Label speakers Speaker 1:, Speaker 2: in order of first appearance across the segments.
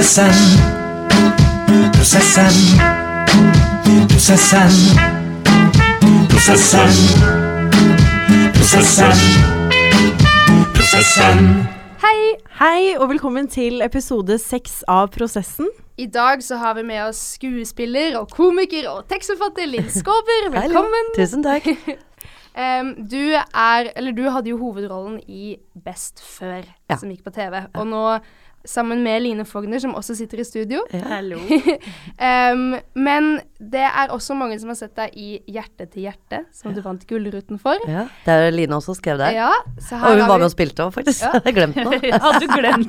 Speaker 1: Prosessen. Prosessen. Prosessen. Prosessen. Prosessen. Prosessen.
Speaker 2: Hei! Hei, og velkommen til episode seks av Prosessen.
Speaker 3: I dag så har vi med oss skuespiller og komiker og tekstforfatter Linn Skåber. Velkommen.
Speaker 4: Tusen takk.
Speaker 3: um, du er Eller du hadde jo hovedrollen i Best før,
Speaker 4: Ja.
Speaker 3: som gikk på TV. Og nå sammen med Line Fogner, som også sitter i studio.
Speaker 4: Hallo.
Speaker 3: um, men det er også mange som har sett deg i Hjerte til hjerte, som du vant Gullruten for.
Speaker 4: Ja, det er Line også skrev der.
Speaker 3: Ja, så
Speaker 4: Og
Speaker 3: her
Speaker 4: hun var
Speaker 3: vi-
Speaker 4: med og spilte òg, faktisk.
Speaker 3: Ja.
Speaker 4: Jeg hadde glemt noe.
Speaker 5: Hadde du glemt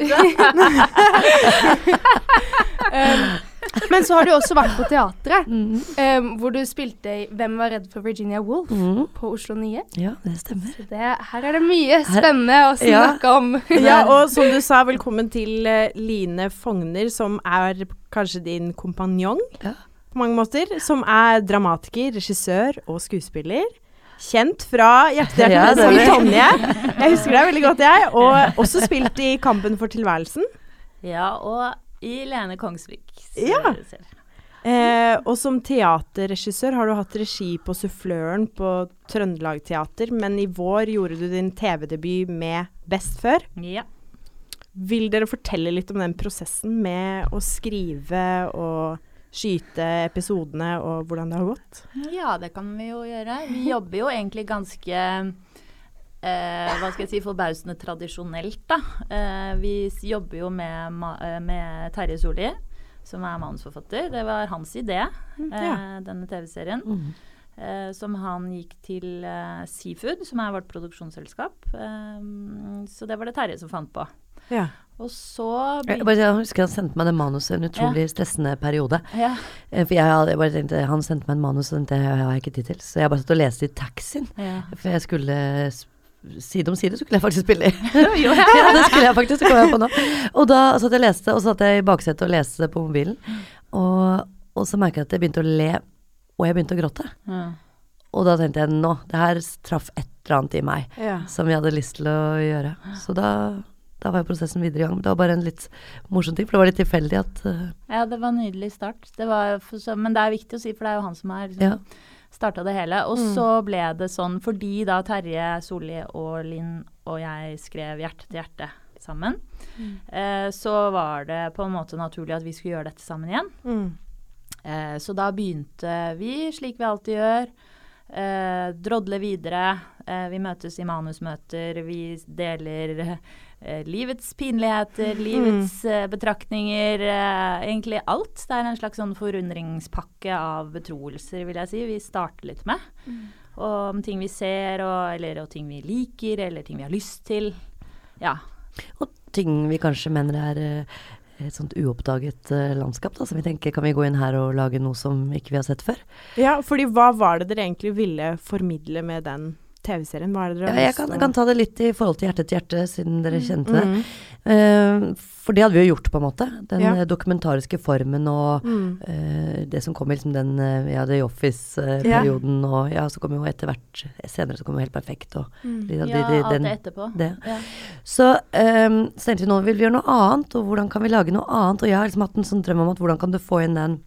Speaker 5: det?
Speaker 3: Men så har du også vært på teatret,
Speaker 4: mm.
Speaker 3: um, hvor du spilte i Hvem var redd for Virginia Woolf
Speaker 4: mm.
Speaker 3: på Oslo Nye.
Speaker 4: Ja, det stemmer.
Speaker 3: Det, her er det mye spennende å
Speaker 4: Ja.
Speaker 3: snakke om.
Speaker 2: Ja, og som du sa, velkommen til uh, Line Fogner, som er kanskje din kompanjong
Speaker 4: Ja.
Speaker 2: på mange måter. Som er dramatiker, regissør og skuespiller. Kjent fra Hjertehjertet
Speaker 4: Ja,
Speaker 2: som. Tonje. Jeg husker deg veldig godt, jeg. Og også spilt i Kampen for tilværelsen.
Speaker 5: Ja, og i Lene Kongsvik.
Speaker 2: Ja. Eh, og som teaterregissør har du hatt regi på Suffløren på Trøndelag Teater, men i vår gjorde du din TV-debut med Best før.
Speaker 5: Ja.
Speaker 2: Vil dere fortelle litt om den prosessen med å skrive og skyte episodene, og hvordan det har gått?
Speaker 5: ja, det kan vi jo gjøre. Vi jobber jo egentlig ganske eh, hva skal jeg si, forbausende tradisjonelt, da. Eh, vi jobber jo med, eh, med Terje Solli, som er manusforfatter. Det var hans idé, eh, denne TV-serien. Eh, som han gikk til eh, Seafood, som er vårt produksjonsselskap. Eh, så det var det Terje som fant på.
Speaker 2: Ja.
Speaker 5: Og så
Speaker 4: Jeg, bare, jeg husker han sendte meg det manuset en utrolig stressende periode.
Speaker 5: ja.
Speaker 4: For jeg, jeg bare tenkte, Han sendte meg en manus, og tenkte jeg har jeg ikke tid til. Så jeg bare satt og leste i taxien.
Speaker 5: Ja.
Speaker 4: For jeg skulle Side om side skulle jeg faktisk spille i. ja, det skulle jeg faktisk, det kom jeg på nå. Og da satt jeg leste, og så satt jeg i baksetet og leste på mobilen. Og, og så merka jeg at jeg begynte å le, og jeg begynte å gråte.
Speaker 5: Ja.
Speaker 4: Og da tenkte jeg nå, det her traff et eller annet i meg
Speaker 2: Ja.
Speaker 4: som jeg hadde lyst til å gjøre. Så da, da var jo prosessen videre i gang. Det var bare en litt morsom ting, for det var litt tilfeldig at uh,
Speaker 5: Ja, det var en nydelig start. Det var så, men det er viktig å si, for det er jo han som er liksom,
Speaker 4: Ja.
Speaker 5: Starta det hele. Og så ble det sånn fordi da Terje Solli og Linn og jeg skrev Hjerte til hjerte sammen, eh, så var det på en måte naturlig at vi skulle gjøre dette sammen igjen.
Speaker 2: Mm.
Speaker 5: Eh, så da begynte vi, slik vi alltid gjør, eh, drodle videre. Eh, vi møtes i manusmøter, vi deler livets pinligheter, livets mm. betraktninger, eh, egentlig alt. Det er en slags sånn forundringspakke av betroelser, vil jeg si, vi starter litt med. Og om ting vi ser, og, eller og ting vi liker, eller ting vi har lyst til. Ja.
Speaker 4: Og ting vi kanskje mener er eh, et sånt uoppdaget eh, landskap, da, som vi tenker kan vi gå inn her og lage noe som ikke vi har sett før.
Speaker 2: ja, fordi hva var det dere egentlig ville formidle med den TV-serien? Hva er det dere
Speaker 4: Ja,
Speaker 2: har
Speaker 4: jeg
Speaker 2: lyst
Speaker 4: kan, kan ta det litt i forhold til hjerte til hjerte, siden dere kjente det.
Speaker 2: Mm.
Speaker 4: Eh, for det hadde vi jo gjort, på en måte. Den
Speaker 2: Ja.
Speaker 4: eh, dokumentariske formen og
Speaker 2: Mm.
Speaker 4: uh, det som kom i liksom den eh, ja, The Office-perioden, og ja, så kom jo etter hvert Senere så kom jo Helt perfekt og
Speaker 2: Mm.
Speaker 4: de- de-
Speaker 5: ja, alt
Speaker 4: den-
Speaker 5: det etterpå.
Speaker 4: det.
Speaker 5: Ja.
Speaker 4: Så um, så tenkte vi nå vil vi gjøre noe annet, og hvordan kan vi lage noe annet? Og jeg har liksom hatt en sånn drøm om at hvordan kan du få inn den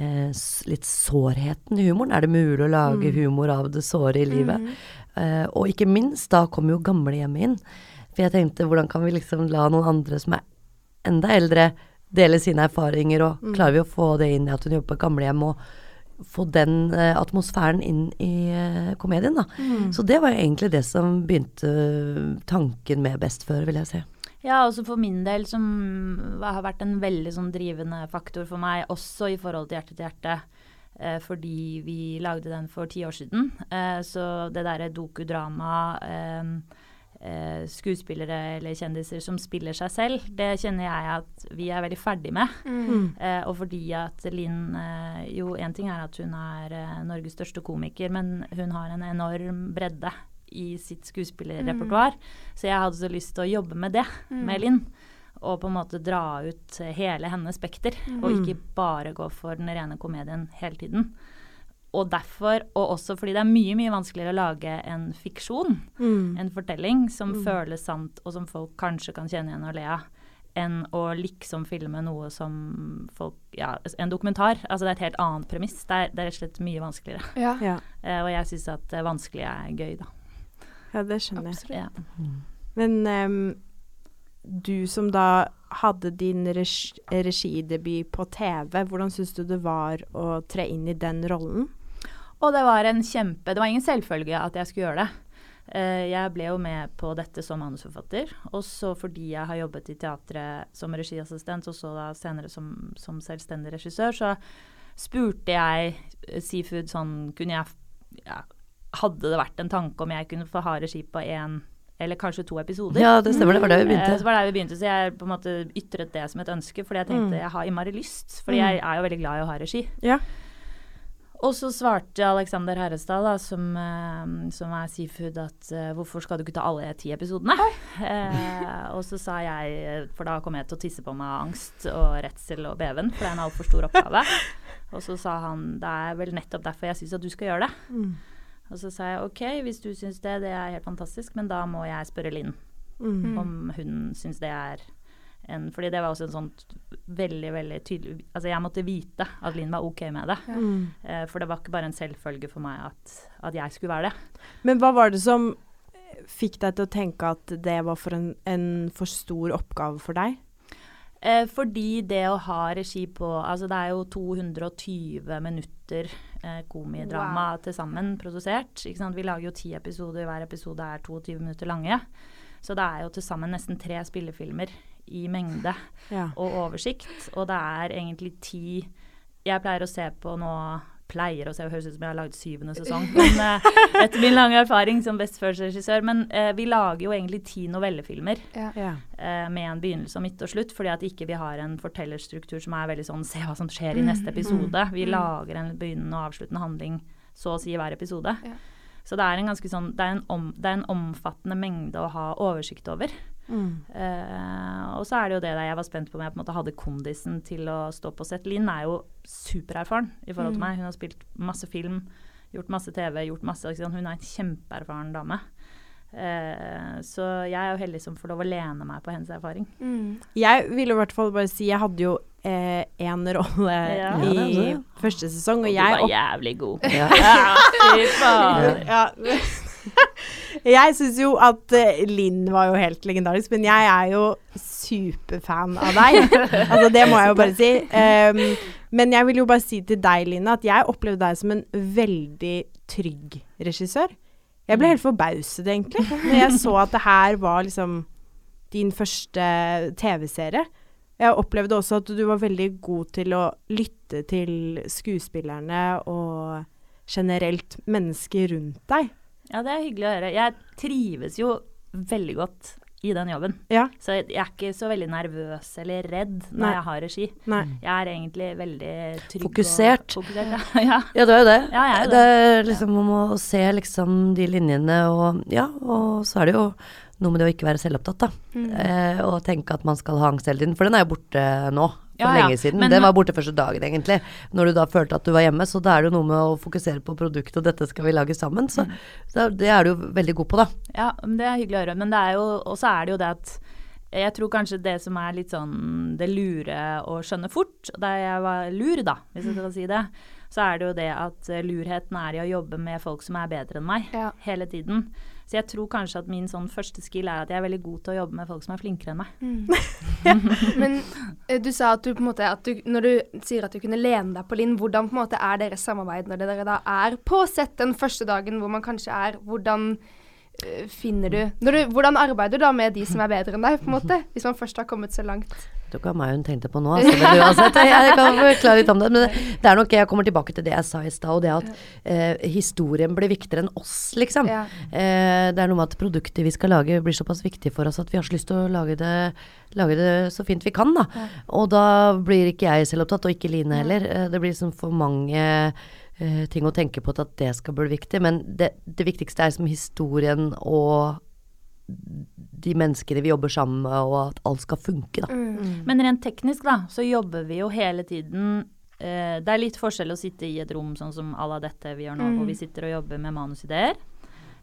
Speaker 4: eh, litt sårheten i humoren? Er det mulig å lage humor av det såre i livet? Eh, og ikke minst, da kommer jo gamlehjemmet inn. For jeg tenkte hvordan kan vi liksom la noen andre som er enda eldre, dele sine erfaringer, og klarer vi å få det inn i at hun jobber på gamlehjem, og få den eh, atmosfæren inn i eh, komedien, da. Så det var jo egentlig det som begynte tanken med Best før, vil jeg si.
Speaker 5: Ja, også for min del, som har vært en veldig sånn drivende faktor for meg, også i forhold til Hjerte til hjerte. Eh, fordi vi lagde den for ti år siden. Eh, så det derre dokudrama eh, eh, skuespillere eller kjendiser som spiller seg selv, det kjenner jeg at vi er veldig ferdig med. Eh, og fordi at Linn eh, Jo, én ting er at hun er eh, Norges største komiker, men hun har en enorm bredde i sitt skuespillerrepertoar. Så jeg hadde så lyst til å jobbe med det med Linn. Og på en måte dra ut hele hennes spekter, og ikke bare gå for den rene komedien hele tiden. Og derfor, og også fordi det er mye mye vanskeligere å lage en fiksjon, en fortelling, som føles sant, og som folk kanskje kan kjenne igjen og le av, enn å liksom filme noe som folk Ja, en dokumentar. Altså det er et helt annet premiss. Det er, det er rett og slett mye vanskeligere.
Speaker 3: Ja.
Speaker 2: Ja.
Speaker 5: Uh, og jeg syns at vanskelig er gøy, da.
Speaker 2: Ja, det skjønner jeg.
Speaker 3: Absolutt.
Speaker 5: Ja.
Speaker 2: Men um, du som da hadde din regi regidebut på TV, hvordan syns du det var å tre inn i den rollen?
Speaker 5: Og det var en kjempe Det var ingen selvfølge at jeg skulle gjøre det. Uh, jeg ble jo med på dette som manusforfatter. Og så fordi jeg har jobbet i teatret som regiassistent, og så da senere som, som selvstendig regissør, så spurte jeg eh, Seafood sånn Kunne jeg ja, Hadde det vært en tanke om jeg kunne få ha regi på én eller kanskje to episoder?
Speaker 4: Ja, det stemmer, det var der vi
Speaker 5: begynte. Så var det der vi begynte, så jeg på en måte ytret det som et ønske, fordi jeg tenkte
Speaker 2: Mm.
Speaker 5: jeg har innmari lyst. Fordi jeg er jo veldig glad i å ha regi.
Speaker 2: Ja.
Speaker 5: Og så svarte Alexander Herrestad, da, som, eh, som er Seafood, at eh, hvorfor skal du ikke ta alle ti episodene? Eh, og så sa jeg, for da kom jeg til å tisse på meg av angst og redsel og beven, for det er en altfor stor oppgave. Og så sa han det er vel nettopp derfor jeg syns at du skal gjøre det.
Speaker 2: Mm.
Speaker 5: Og så sa jeg ok, hvis du syns det, det er helt fantastisk, men da må jeg spørre Linn
Speaker 2: Mm.
Speaker 5: om hun syns det er en Fordi det var også en sånn veldig, veldig tydelig Altså jeg måtte vite at Linn var ok med det.
Speaker 2: Mm.
Speaker 5: Eh, for det var ikke bare en selvfølge for meg at, at jeg skulle være det.
Speaker 2: Men hva var det som fikk deg til å tenke at det var for en, en for stor oppgave for deg?
Speaker 5: Eh, fordi det å ha regi på Altså det er jo 220 minutter eh, komidrama til sammen produsert. Vi lager jo ti episoder, hver episode er 22 minutter lange. Så det er jo til sammen nesten tre spillefilmer i mengde
Speaker 2: Ja.
Speaker 5: og oversikt. Og det er egentlig ti Jeg pleier å se på nå Pleier å se, høres ut som jeg har lagd syvende sesong. Men uh, etter min lange erfaring som besteførsregissør. Men uh, vi lager jo egentlig ti novellefilmer
Speaker 3: Ja.
Speaker 5: Eh, med en begynnelse og midt og slutt, fordi at ikke vi har en fortellerstruktur som er veldig sånn Se hva som skjer i neste episode. Vi lager en begynnende og avsluttende handling så å si i hver episode.
Speaker 3: Ja.
Speaker 5: Så det er en ganske sånn det er en, om, det er en omfattende mengde å ha oversikt over.
Speaker 2: Mm.
Speaker 5: Eh, og så er det jo det der jeg var spent på om jeg på en måte hadde kondisen til å stå på sett. Linn er jo supererfaren i forhold til
Speaker 3: Mm.
Speaker 5: meg. Hun har spilt masse film, gjort masse TV, gjort masse? Hun er en kjempeerfaren dame. Uh, så jeg er jo heldig som får lov å lene meg på hennes erfaring.
Speaker 3: Mm.
Speaker 2: Jeg vil i hvert fall bare si jeg hadde jo én rolle
Speaker 5: Ja.
Speaker 2: i
Speaker 4: Ja,
Speaker 2: første sesong, og
Speaker 5: du
Speaker 2: jeg
Speaker 5: var jævlig god.
Speaker 4: Ja.
Speaker 5: Ja, fy faen.
Speaker 2: Jeg syns jo at eh, Linn var jo helt legendarisk, men jeg er jo superfan av deg. altså, det må jeg jo bare si. Um, men jeg vil jo bare si til deg, Line, at jeg opplevde deg som en veldig trygg regissør. Jeg ble helt forbauset, egentlig, når jeg så at det her var liksom din første TV-serie. Jeg opplevde også at du var veldig god til å lytte til skuespillerne og generelt mennesker rundt deg.
Speaker 5: Ja, det er hyggelig å høre. Jeg trives jo veldig godt i den jobben.
Speaker 2: Ja.
Speaker 5: Så jeg er ikke så veldig nervøs eller redd når
Speaker 2: Nei.
Speaker 5: jeg har regi.
Speaker 2: Nei.
Speaker 5: Jeg er egentlig veldig trygg
Speaker 4: Fokusert.
Speaker 5: Og, fokusert ja. ja.
Speaker 4: Ja, det er jo det.
Speaker 5: Ja, jeg er jo
Speaker 4: det er liksom om å se liksom de linjene og Ja, og så er det jo noe med det å ikke være selvopptatt, da.
Speaker 3: Mm.
Speaker 4: Eh, og tenke at man skal ha angst hele tiden. For den er jo borte nå. For
Speaker 5: Ja, ja.
Speaker 4: lenge siden.
Speaker 5: Men-
Speaker 4: den var borte første dagen, egentlig. Når du da følte at du var hjemme. Så da er det jo noe med å fokusere på produktet, og dette skal vi lage sammen. Så, så det er du jo veldig god på, da.
Speaker 5: Ja, men det er hyggelig å høre. Men det er jo, og så er det jo det at jeg tror kanskje det som er litt sånn det lure å skjønne fort, da jeg var lur, da, hvis jeg skal si det, så er det jo det at lurheten er i å jobbe med folk som er bedre enn meg,
Speaker 3: Ja.
Speaker 5: hele tiden. Så jeg tror kanskje at min sånn første skill er at jeg er veldig god til å jobbe med folk som er flinkere enn meg.
Speaker 3: Men eh, du sa at du på en måte at du, Når du sier at du kunne lene deg på Linn, hvordan på en måte er deres samarbeid når dere da er på sett den første dagen hvor man kanskje er Hvordan eh, finner du, du Hvordan arbeider du da med de som er bedre enn deg, på en måte? Hvis man først har kommet så langt.
Speaker 4: Det hva meg hun tenkte på nå, altså. Men uansett, jeg kan forklare litt om det. Men det, det er nok Jeg kommer tilbake til det jeg sa i stad, og det at eh, historien blir viktigere enn oss, liksom.
Speaker 3: Ja.
Speaker 4: Eh, det er noe med at produktet vi skal lage blir såpass viktig for oss at vi har så lyst til å lage det, lage det så fint vi kan, da. Og da blir ikke jeg selvopptatt, og ikke Line heller. Eh, det blir liksom for mange eh, ting å tenke på til at det skal bli viktig. Men det, det viktigste er liksom historien og de menneskene vi jobber sammen med, og at alt skal funke, da.
Speaker 5: Men rent teknisk, da, så jobber vi jo hele tiden eh, Det er litt forskjell å sitte i et rom sånn som à la dette vi gjør nå, hvor vi sitter og jobber med manusideer.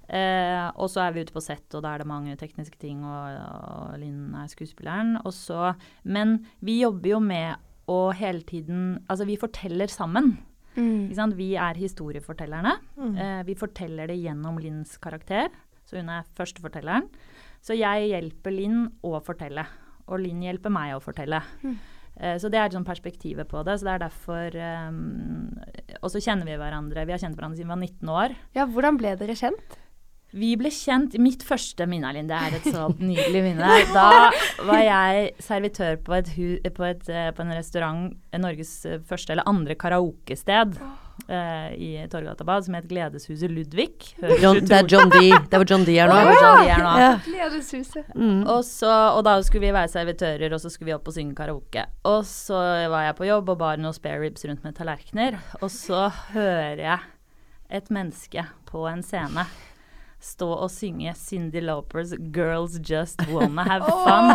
Speaker 5: Eh, og så er vi ute på sett, og da er det mange tekniske ting, og, og Linn er skuespilleren. Og så, men vi jobber jo med å hele tiden Altså, vi forteller sammen.
Speaker 3: Mm.
Speaker 5: Ikke sant? Vi er historiefortellerne.
Speaker 2: Mm.
Speaker 5: Eh, vi forteller det gjennom Linns karakter, så hun er førstefortelleren. Så jeg hjelper Linn å fortelle, og Linn hjelper meg å fortelle.
Speaker 3: Mm.
Speaker 5: Eh, så det er sånn perspektivet på det. Så det er derfor um, Og så kjenner vi hverandre. Vi har kjent hverandre siden vi var 19 år.
Speaker 3: Ja, hvordan ble dere kjent?
Speaker 5: Vi ble kjent Mitt første minne, Linn, det er et så nydelig minne. Da var jeg servitør på, et hu, på, et, eh, på en restaurant, Norges første eller andre karaokested eh, i Torgatabad, som het Gledeshuset Ludvig.
Speaker 4: John, det er John D. Det var John D her nå.
Speaker 5: Oh, ja. D her nå.
Speaker 4: Ja.
Speaker 3: Gledeshuset.
Speaker 4: Mm.
Speaker 5: Og, så, og da skulle vi være servitører, og så skulle vi opp og synge karaoke. Og så var jeg på jobb og bar noen spare ribs rundt med tallerkener, og så hører jeg et menneske på en scene stå og synge Cindy Laupers 'Girls Just Wanna Have Fun'.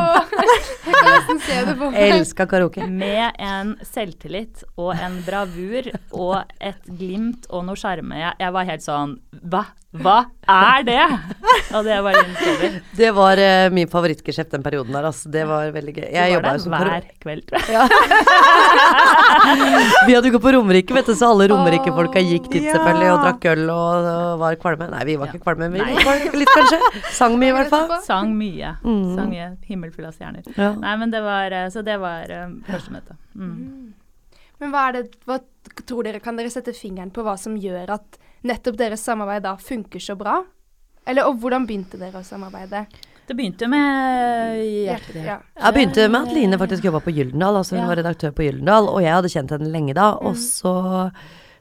Speaker 3: Meg.
Speaker 4: Elska karaoke.
Speaker 5: Med en selvtillit og en bravur og et glimt og noe sjarme. Jeg, jeg var helt sånn Hva? Hva er det? Og det var Linn Skåber.
Speaker 4: Det var uh, min favorittgeskjeft den perioden der, altså. Det var veldig gøy. Jeg jobba jo som
Speaker 5: hver kveld, tror jeg.
Speaker 4: Vi hadde gått på Romerike, vet du, så alle Romerike-folka gikk dit selvfølgelig og drakk øl og, og var kvalme. Nei, vi var
Speaker 5: Ja.
Speaker 4: ikke kvalme, vi var litt kanskje. Sang mye i hvert fall.
Speaker 5: Sang mye.
Speaker 4: Mm.
Speaker 5: Sang mye. Himmelfull av stjerner.
Speaker 4: Ja.
Speaker 5: Nei, men det var eh, Så det var um, første møte. Mm.
Speaker 3: Men hva er det, hva tror dere, kan dere sette fingeren på hva som gjør at nettopp deres samarbeid da funker så bra? Eller, og hvordan begynte dere å samarbeide?
Speaker 5: Det begynte med hjertet
Speaker 3: Ja.
Speaker 4: Jeg begynte med at Line faktisk jobba på Gyldendal, altså hun
Speaker 5: Ja.
Speaker 4: var redaktør på Gyldendal, og jeg hadde kjent henne lenge da. Og
Speaker 3: Mm.
Speaker 4: så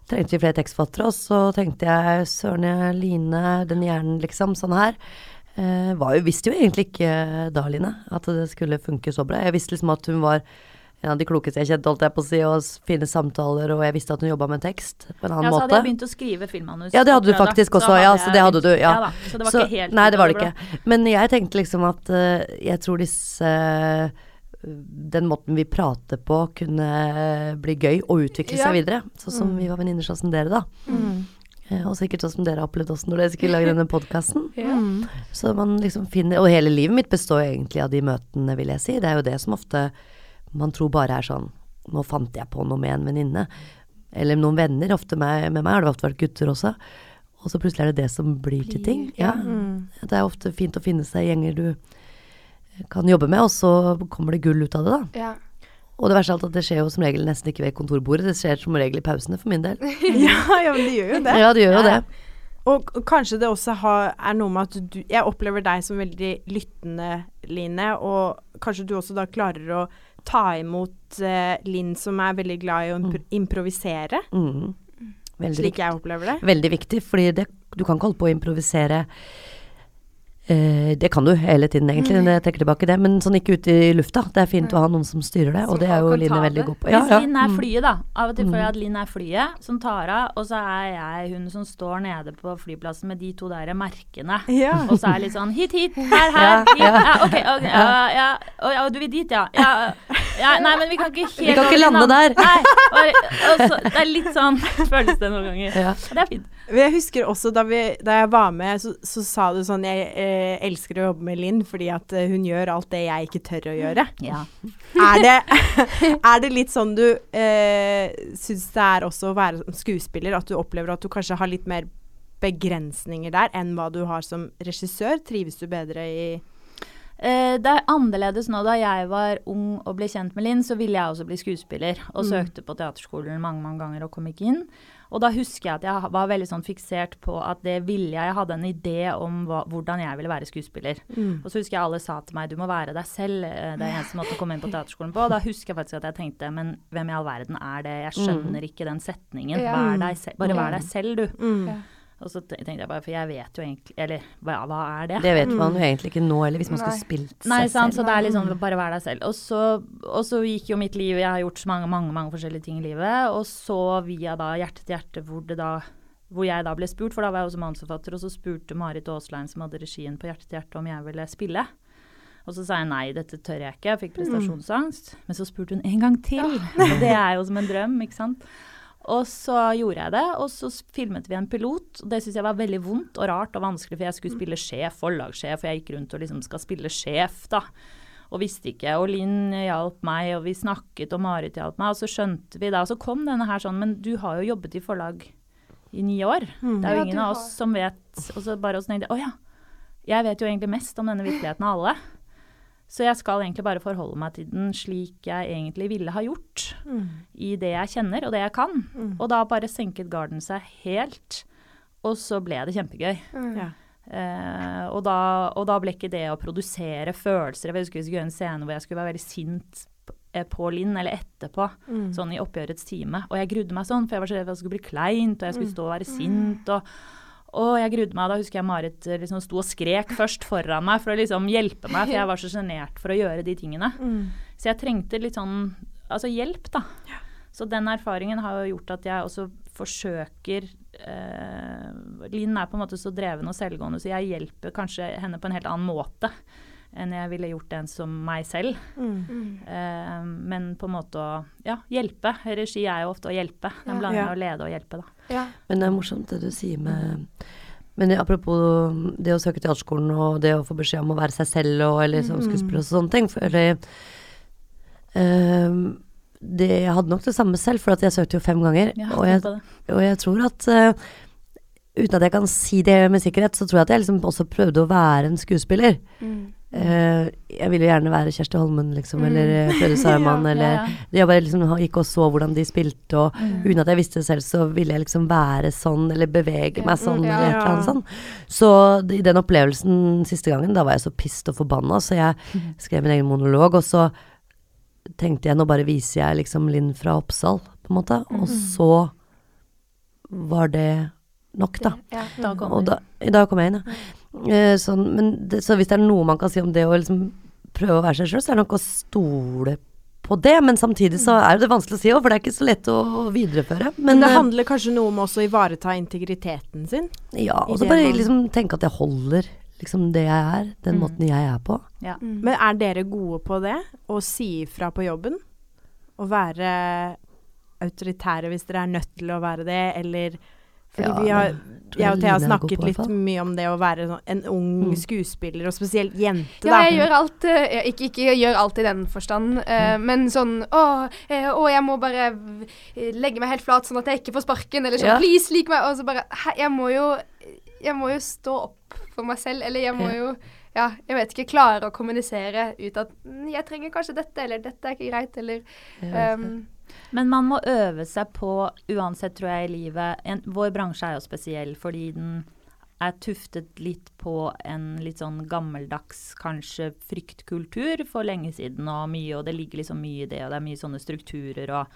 Speaker 4: trengte vi flere tekstforfattere, og så tenkte jeg søren, Line, den hjernen liksom, sånn her. Eh, var jo, visste jo egentlig ikke da, Line, at det skulle funke så bra. Jeg visste liksom at hun var en av de klokeste jeg kjente, holdt jeg på å si, og fine samtaler, og jeg visste at hun jobba med tekst på en annen
Speaker 5: Ja, så hadde jeg begynt å skrive filmmanus.
Speaker 4: Ja, det hadde du faktisk
Speaker 5: da.
Speaker 4: også, ja, så det hadde du, ja.
Speaker 5: da. Så det var
Speaker 4: Så-
Speaker 5: ikke helt
Speaker 4: Nei, det var det ikke. Men jeg tenkte liksom at uh, jeg tror disse uh, Den måten vi prater på, kunne bli gøy og utvikle
Speaker 3: Ja.
Speaker 4: seg videre. Sånn som vi var venninner sånn som dere, da.
Speaker 2: Mm.
Speaker 4: Eh, og sikkert sånn som dere har opplevd oss når dere skulle lage denne podkasten.
Speaker 3: Ja.
Speaker 2: Mm.
Speaker 4: Så man liksom finner Og hele livet mitt består egentlig av de møtene, vil jeg si. Det er jo det som ofte man tror bare er sånn Nå fant jeg på noe med en venninne. Eller noen venner. Ofte med, med meg har det ofte vært gutter også. Og så plutselig er det det som blir til ting.
Speaker 3: ja.
Speaker 2: Mm.
Speaker 4: Det er ofte fint å finne seg gjenger du kan jobbe med, og så kommer det gull ut av det, da.
Speaker 3: Ja.
Speaker 4: Og det verste alt at det skjer jo som regel nesten ikke ved kontorbordet, det skjer som regel i pausene, for min del.
Speaker 2: Ja, ja, men det gjør jo det.
Speaker 4: Ja, det gjør jo det.
Speaker 2: Og kanskje det også har, er noe med at du Jeg opplever deg som veldig lyttende, Line, og kanskje du også da klarer å ta imot uh, Linn som er veldig glad i å impro improvisere,
Speaker 4: Mm. Veldig
Speaker 2: slik
Speaker 4: viktig.
Speaker 2: jeg opplever det.
Speaker 4: Veldig viktig, fordi det, du kan ikke holde på å improvisere det kan du hele tiden, egentlig.
Speaker 3: når
Speaker 4: Jeg trekker tilbake det. Men sånn ikke ut i lufta. Det er fint å ha noen som styrer det, og det er jo Line veldig god på.
Speaker 5: Hvis Linn er
Speaker 4: mm.
Speaker 5: flyet, da. Av og til føler jeg
Speaker 4: Mm.
Speaker 5: at Linn er flyet som tar av, og så er jeg hun som står nede på flyplassen med de to der merkene.
Speaker 2: Ja.
Speaker 5: Og så er jeg litt sånn hit, hit, her, her,
Speaker 4: Ja,
Speaker 5: hit.
Speaker 4: ja.
Speaker 5: Ja, ok, ok, ja, ja, ja, du vil dit, ja. ja. ja. Nei, men vi kan ikke helt
Speaker 4: Vi kan ikke lande der.
Speaker 5: Nei. Og så, det er litt sånn føles det noen ganger.
Speaker 4: Ja.
Speaker 5: Det er fint.
Speaker 2: Jeg husker også da, vi, da jeg var med, så, så sa du sånn Jeg eh, elsker å jobbe med Linn fordi at eh, hun gjør alt det jeg ikke tør å gjøre.
Speaker 5: Ja.
Speaker 2: Er det, er det litt sånn du eh, syns det er også å være skuespiller, at du opplever at du kanskje har litt mer begrensninger der enn hva du har som regissør? Trives du bedre i
Speaker 5: det er annerledes nå. Da jeg var ung og ble kjent med Linn, så ville jeg også bli skuespiller. Og
Speaker 2: Mm.
Speaker 5: søkte på teaterskolen mange mange ganger og kom ikke inn. Og da husker jeg at jeg var veldig sånn fiksert på at det ville jeg. Jeg hadde en idé om hva, hvordan jeg ville være skuespiller.
Speaker 2: Mm.
Speaker 5: Og så husker jeg alle sa til meg du må være deg selv. eh, Det er eneste måten å komme inn på teaterskolen på. Og da husker jeg faktisk at jeg tenkte men hvem i all verden er det? Jeg skjønner ikke den setningen. Vær deg. Bare vær deg selv, du.
Speaker 2: Mm.
Speaker 5: Og så tenkte jeg bare, for jeg vet jo egentlig Eller hva, hva er det?
Speaker 4: Det vet man jo egentlig ikke nå, eller hvis man skulle
Speaker 3: Nei.
Speaker 4: seg
Speaker 5: Nei, sant,
Speaker 4: selv.
Speaker 5: så det er liksom bare være deg selv. Og så, og så gikk jo mitt liv Jeg har gjort så mange, mange, mange forskjellige ting i livet. Og så via da Hjerte til hjerte, hvor, det da, hvor jeg da ble spurt, for da var jeg også manusforfatter, og så spurte Marit Aaslein, som hadde regien på Hjerte til hjerte, om jeg ville spille. Og så sa jeg nei, dette tør jeg ikke. Jeg fikk prestasjonsangst. Men så spurte hun en gang til. Og det er jo som en drøm, ikke sant. Og så gjorde jeg det, og så filmet vi en pilot. og Det syntes jeg var veldig vondt og rart og vanskelig, for jeg skulle spille sjef, forlagssjef, og jeg gikk rundt og liksom skal spille sjef, da. Og visste ikke. Og Linn hjalp meg, og vi snakket, og Marit hjalp meg. Og så skjønte vi da, og så kom denne her sånn Men du har jo jobbet i forlag i ni år. Det er jo ingen
Speaker 3: ja,
Speaker 5: av oss som vet Og så bare oss tenkte jeg å ja, jeg vet jo egentlig mest om denne virkeligheten av alle. Så jeg skal egentlig bare forholde meg til den slik jeg egentlig ville ha gjort. I det jeg kjenner og det jeg kan. Og da bare senket garden seg helt. Og så ble det kjempegøy.
Speaker 2: Ja.
Speaker 5: Eh, og, da, og da ble ikke det å produsere følelser Jeg husker vi skulle gjøre en scene hvor jeg skulle være veldig sint eh, på Linn, eller etterpå, sånn i oppgjørets time. Og jeg grudde meg sånn, for jeg var så redd for at det skulle bli kleint, og jeg skulle stå og være sint. og og jeg grudde meg, da husker jeg Marit eh, liksom sto og skrek først foran meg for å liksom hjelpe meg, for jeg var så sjenert for å gjøre de tingene. Så jeg trengte litt sånn altså hjelp, da. Så den erfaringen har jo gjort at jeg også forsøker eh, Linn er på en måte så dreven og selvgående, så jeg hjelper kanskje henne på en helt annen måte enn jeg ville gjort en som meg selv. Eh, men på en måte å ja, hjelpe. Regi er jo ofte å hjelpe.
Speaker 3: Ja.
Speaker 5: blander
Speaker 2: Ja.
Speaker 5: å lede og hjelpe, da.
Speaker 3: Ja.
Speaker 4: Men det er morsomt det du sier med Men apropos det å søke teaterskolen og det å få beskjed om å være seg selv og eller som skuespiller og sånne ting. For eller, uh, det, jeg hadde nok det samme selv, for at jeg søkte jo fem ganger.
Speaker 5: Ja,
Speaker 4: og, jeg,
Speaker 5: det.
Speaker 4: og jeg tror at uh, Uten at jeg kan si det med sikkerhet, så tror jeg at jeg liksom også prøvde å være en skuespiller.
Speaker 3: Mm.
Speaker 4: Eh, jeg ville gjerne være Kjersti Holmen, liksom, eller Føde Frøyde Sarman,
Speaker 5: Ja,
Speaker 4: eller
Speaker 5: ja.
Speaker 4: Jeg bare liksom gikk og så hvordan de spilte, og
Speaker 5: Mm.
Speaker 4: uten at jeg visste det selv, så ville jeg liksom være sånn, eller bevege meg sånn,
Speaker 3: Mm, ja.
Speaker 4: eller et eller annet sånn. Så i den opplevelsen siste gangen, da var jeg så pissed og forbanna, så jeg
Speaker 5: Mm.
Speaker 4: skrev min egen monolog, og så tenkte jeg nå bare viser jeg liksom Linn fra Oppsal, på en måte,
Speaker 5: Mm.
Speaker 4: og så var det nok, da.
Speaker 3: Ja.
Speaker 5: Da
Speaker 4: Og da, da kom jeg inn, ja. Eh, sånn, men det, så hvis det er noe man kan si om det å liksom prøve å være seg sjøl, så er det nok å stole på det. Men samtidig så er det vanskelig å si òg, for det er ikke så lett å videreføre. Men,
Speaker 2: Men det
Speaker 4: eh,
Speaker 2: handler kanskje noe om også å ivareta integriteten sin.
Speaker 4: ja, og så bare
Speaker 2: man-
Speaker 4: liksom tenke at jeg holder liksom det jeg er, den
Speaker 5: Mm.
Speaker 4: måten jeg er på.
Speaker 5: Ja.
Speaker 3: Mm.
Speaker 2: Men er dere gode på det? Å si ifra på jobben? Å være autoritære hvis dere er nødt til å være det, eller Fordi
Speaker 4: Ja,
Speaker 2: vi har jeg og Thea har snakket litt mye om det å være sånn, en ung
Speaker 4: Mm.
Speaker 2: skuespiller, og spesielt jente,
Speaker 3: Ja,
Speaker 2: da.
Speaker 3: jeg gjør alt eh, jeg, ikke, ikke gjør alt i den forstand, eh, men sånn å, eh, å, jeg må bare legge meg helt flat sånn at jeg ikke får sparken, eller sånn
Speaker 4: Ja.
Speaker 3: please, lik meg. Og så bare jeg må jo Jeg må jo stå opp for meg selv, eller jeg må
Speaker 4: Ja.
Speaker 3: jo ja, jeg vet ikke, klare å kommunisere ut at mm, jeg trenger kanskje dette, eller dette er ikke greit, eller um,
Speaker 5: Men man må øve seg på, uansett tror jeg i livet. En, Vår bransje er jo spesiell fordi den er tuftet litt på en litt sånn gammeldags kanskje fryktkultur for lenge siden og mye, og det ligger liksom mye i det, og det er mye sånne strukturer og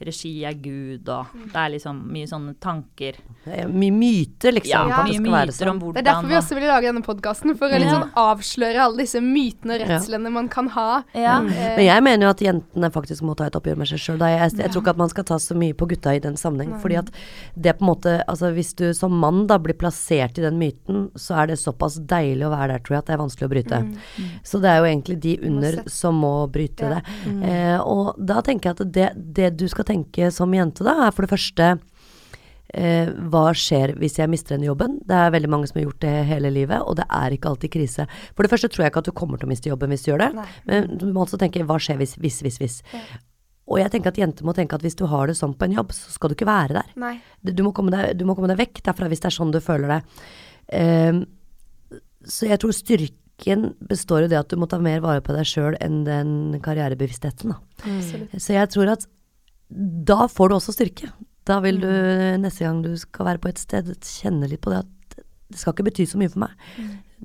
Speaker 5: regi er Gud, og det er liksom mye sånne tanker.
Speaker 4: Er Mye myter, liksom.
Speaker 5: Ja, mye myter
Speaker 4: sånn.
Speaker 5: om hvordan
Speaker 3: Det er derfor vi også vil lage denne podkasten, for å liksom
Speaker 5: Ja.
Speaker 3: sånn avsløre alle disse mytene og
Speaker 4: Ja.
Speaker 3: man kan ha.
Speaker 5: ja.
Speaker 3: Eh,
Speaker 4: Men jeg mener jo at jentene faktisk må ta et oppgjør med seg sjøl. Jeg, jeg tror ikke at man skal ta så mye på gutta i den sammenheng. Fordi at det på en måte Altså hvis du som mann da blir plassert i den myten, så er det såpass deilig å være der, tror jeg, at det er vanskelig å bryte. Så det er jo egentlig de under som må bryte
Speaker 3: Ja.
Speaker 4: det. Eh, og da tenker jeg at det, det du skal tenke som jente da, er for det første Eh, hva skjer hvis jeg mister denne jobben? Det er veldig mange som har gjort det hele livet, og det er ikke alltid krise. For det første tror jeg ikke at du kommer til å miste jobben hvis du gjør det,
Speaker 3: Nei.
Speaker 4: men du må altså tenke hva skjer hvis, hvis, hvis, hvis. Og jeg tenker at jenter må tenke at hvis du har det sånn på en jobb, så skal du ikke være der. Du, du, må, komme deg, du må komme deg vekk derfra hvis det er sånn du føler det. Ehm, så jeg tror styrken består i det at du må ta mer vare på deg sjøl enn den karrierebevisstheten. Da.
Speaker 3: Mm.
Speaker 4: Så jeg tror at da får du også styrke. Da vil du neste gang du skal være på et sted, kjenne litt på det at det skal ikke bety så mye for meg.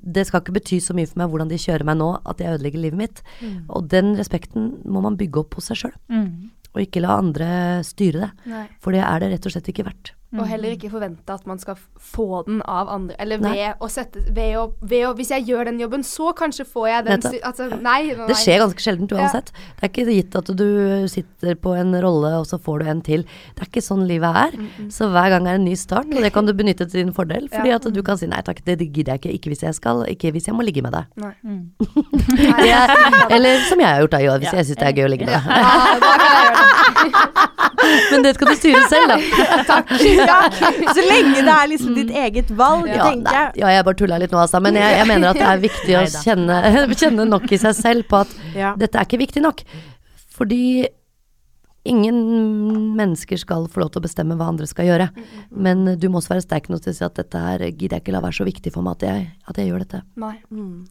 Speaker 4: Det skal ikke bety så mye for meg hvordan de kjører meg nå, at jeg ødelegger livet mitt. Og den respekten må man bygge opp hos seg sjøl,
Speaker 5: Mm.
Speaker 4: og ikke la andre styre det.
Speaker 3: Nei.
Speaker 4: For det er det rett og slett ikke verdt.
Speaker 3: Og heller ikke forvente at man skal få den av andre. Eller
Speaker 4: Nei.
Speaker 3: ved å sette ved å, ved å Hvis jeg gjør den jobben, så kanskje får jeg den sy- Altså, nei. nei.
Speaker 4: Det skjer ganske sjeldent
Speaker 3: Ja.
Speaker 4: uansett. Det er ikke gitt at du sitter på en rolle, og så får du en til. Det er ikke sånn livet er. Så hver gang er en ny start, og det kan du benytte til din fordel. Fordi
Speaker 3: Ja.
Speaker 4: at du kan si nei takk, det gidder jeg ikke. Ikke hvis jeg skal, ikke hvis jeg må ligge med deg.
Speaker 3: Nei.
Speaker 5: Mm.
Speaker 4: Er, eller som jeg har gjort da, jo, hvis
Speaker 5: Ja.
Speaker 4: jeg syns det er gøy å ligge med
Speaker 3: Ja,
Speaker 4: deg.
Speaker 3: da kan jeg gjøre det.
Speaker 4: Men det skal du styre selv, da.
Speaker 2: ja, så lenge det er liksom ditt eget valg,
Speaker 4: Ja,
Speaker 2: tenker jeg.
Speaker 4: ja, jeg bare tulla litt nå, altså. Men jeg, jeg mener at det er viktig å kjenne, kjenne nok i seg selv på at
Speaker 2: Ja.
Speaker 4: dette er ikke viktig nok. Fordi ingen mennesker skal få lov til å bestemme hva andre skal gjøre. Men du må også være sterk nok til å si at dette her gidder jeg ikke la være så viktig for meg at jeg, at jeg gjør dette.
Speaker 3: Nei.
Speaker 2: Mm.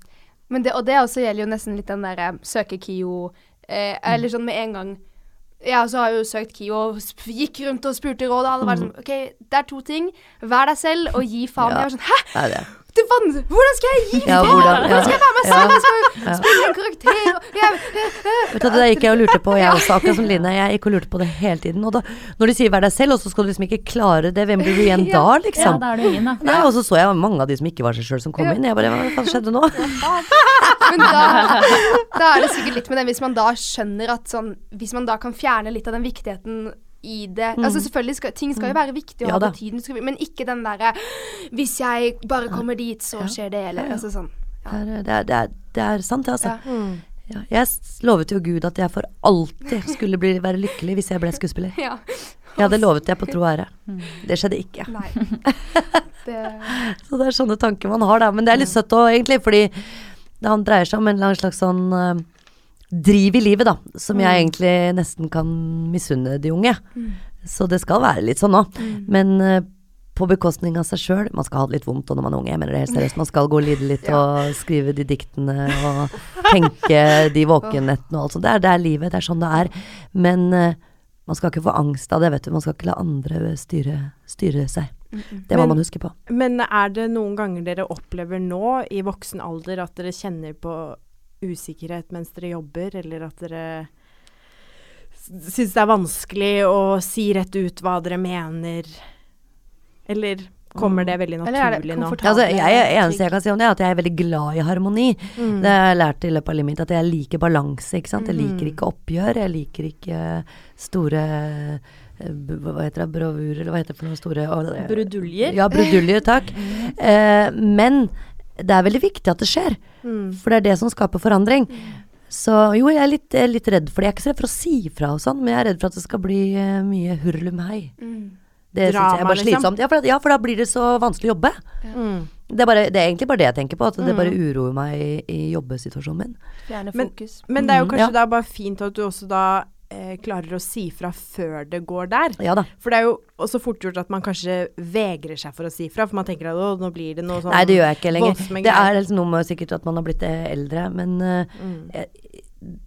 Speaker 3: Men det, og det også gjelder jo nesten litt den derre søke KIO eh, Eller sånn med en gang Jeg også har jo søkt KIO og gikk rundt og spurte råd, og alle var sånn OK, det er to ting. Vær deg selv og gi faen.
Speaker 4: Ja.
Speaker 3: Jeg var sånn Hæ?
Speaker 4: Det er det.
Speaker 3: Det van hvordan skal jeg gi
Speaker 4: Ja,
Speaker 3: faen?
Speaker 4: hvordan-
Speaker 3: Hvordan, skal jeg være meg
Speaker 4: Ja.
Speaker 3: selv? Jeg skal
Speaker 4: Ja.
Speaker 3: spille en karakter
Speaker 4: Vet du, Det gikk jeg og lurte på, jeg også, akkurat som Line. Jeg gikk og lurte på det hele tiden. Og da, når de sier 'vær deg selv', og så skal du liksom ikke klare det, hvem blir du igjen da,
Speaker 5: Ja,
Speaker 4: liksom?
Speaker 5: da er du ingen, da.
Speaker 4: Nei, og så så jeg mange av de som ikke var seg sjøl som kom inn. Jeg bare Hva faen skjedde nå?
Speaker 3: Men da, da er det sikkert litt med det, hvis man da skjønner at sånn Hvis man da kan fjerne litt av den viktigheten i det Altså selvfølgelig skal, Ting skal jo være viktig og
Speaker 4: Ja
Speaker 3: ha
Speaker 4: på
Speaker 3: tiden, skal men ikke den derre Hvis jeg bare kommer dit, så skjer det, eller altså sånn.
Speaker 4: Det er, det er, det er, det er sant, det, altså.
Speaker 3: Ja.
Speaker 2: Mm.
Speaker 4: Ja, jeg lovet jo Gud at jeg for alltid skulle bli, være lykkelig hvis jeg ble skuespiller.
Speaker 3: Ja.
Speaker 4: Jeg hadde lovet det på tro og ære. Det skjedde ikke.
Speaker 3: Det
Speaker 4: Så det er sånne tanker man har, da. Men det er litt søtt òg, egentlig, fordi det han dreier seg om en slags sånn eh, driv i livet, da. Som jeg egentlig nesten kan misunne de unge. Så det skal være litt sånn nå. Men eh, på bekostning av seg sjøl. Man skal ha det litt vondt når man er unge, Jeg mener det helt seriøst. Man skal gå og lide litt og skrive de diktene og tenke de våkennettene og alt sånt. Det er, det er livet, det er sånn det er. Men uh, man skal ikke få angst av det, vet du. Man skal ikke la andre styre, styre seg. Det må
Speaker 2: Men-
Speaker 4: man huske på.
Speaker 2: Men er det noen ganger dere opplever nå, i voksen alder, at dere kjenner på usikkerhet mens dere jobber, eller at dere syns det er vanskelig å si rett ut hva dere mener? Eller kommer det veldig naturlig nå?
Speaker 4: Altså, jeg, eneste jeg kan si om det, er at jeg er veldig glad i harmoni.
Speaker 2: Mm.
Speaker 4: Det har jeg lært i løpet av livet mitt, at jeg liker balanse. ikke sant? Jeg liker
Speaker 2: Mm.
Speaker 4: ikke oppgjør, jeg liker ikke store eh, Hva heter det? Bravurer, eller hva heter det for noe store
Speaker 5: Bruduljer.
Speaker 4: Ja, bruduljer, takk. Eh, men det er veldig viktig at det skjer,
Speaker 2: Mm.
Speaker 4: for det er det som skaper forandring. Så jo, jeg er litt, litt redd for det. Jeg er ikke så redd for å si fra og sånn, men jeg er redd for at det skal bli uh, mye hurlumhei.
Speaker 3: mm.
Speaker 4: Det syns jeg er bare
Speaker 2: liksom.
Speaker 4: slitsomt. Ja for, ja, for da blir det så vanskelig å jobbe.
Speaker 2: Mm.
Speaker 4: Det er, bare, det er egentlig bare det jeg tenker på, at det
Speaker 2: Mm.
Speaker 4: bare uroer meg i, i jobbesituasjonen min.
Speaker 3: Fjerne fokus.
Speaker 2: Men det er jo
Speaker 4: Mm,
Speaker 2: kanskje
Speaker 4: ja.
Speaker 2: da bare fint at du også da eh, klarer å si fra før det går der.
Speaker 4: Ja da.
Speaker 2: For det er jo også fort gjort at man kanskje vegrer seg for å si fra, for man tenker at å, nå blir det noe sånn
Speaker 4: Nei, det gjør jeg ikke lenger. Det er liksom noe med sikkert at man har blitt eh, eldre, men eh,
Speaker 2: Mm.
Speaker 4: eh,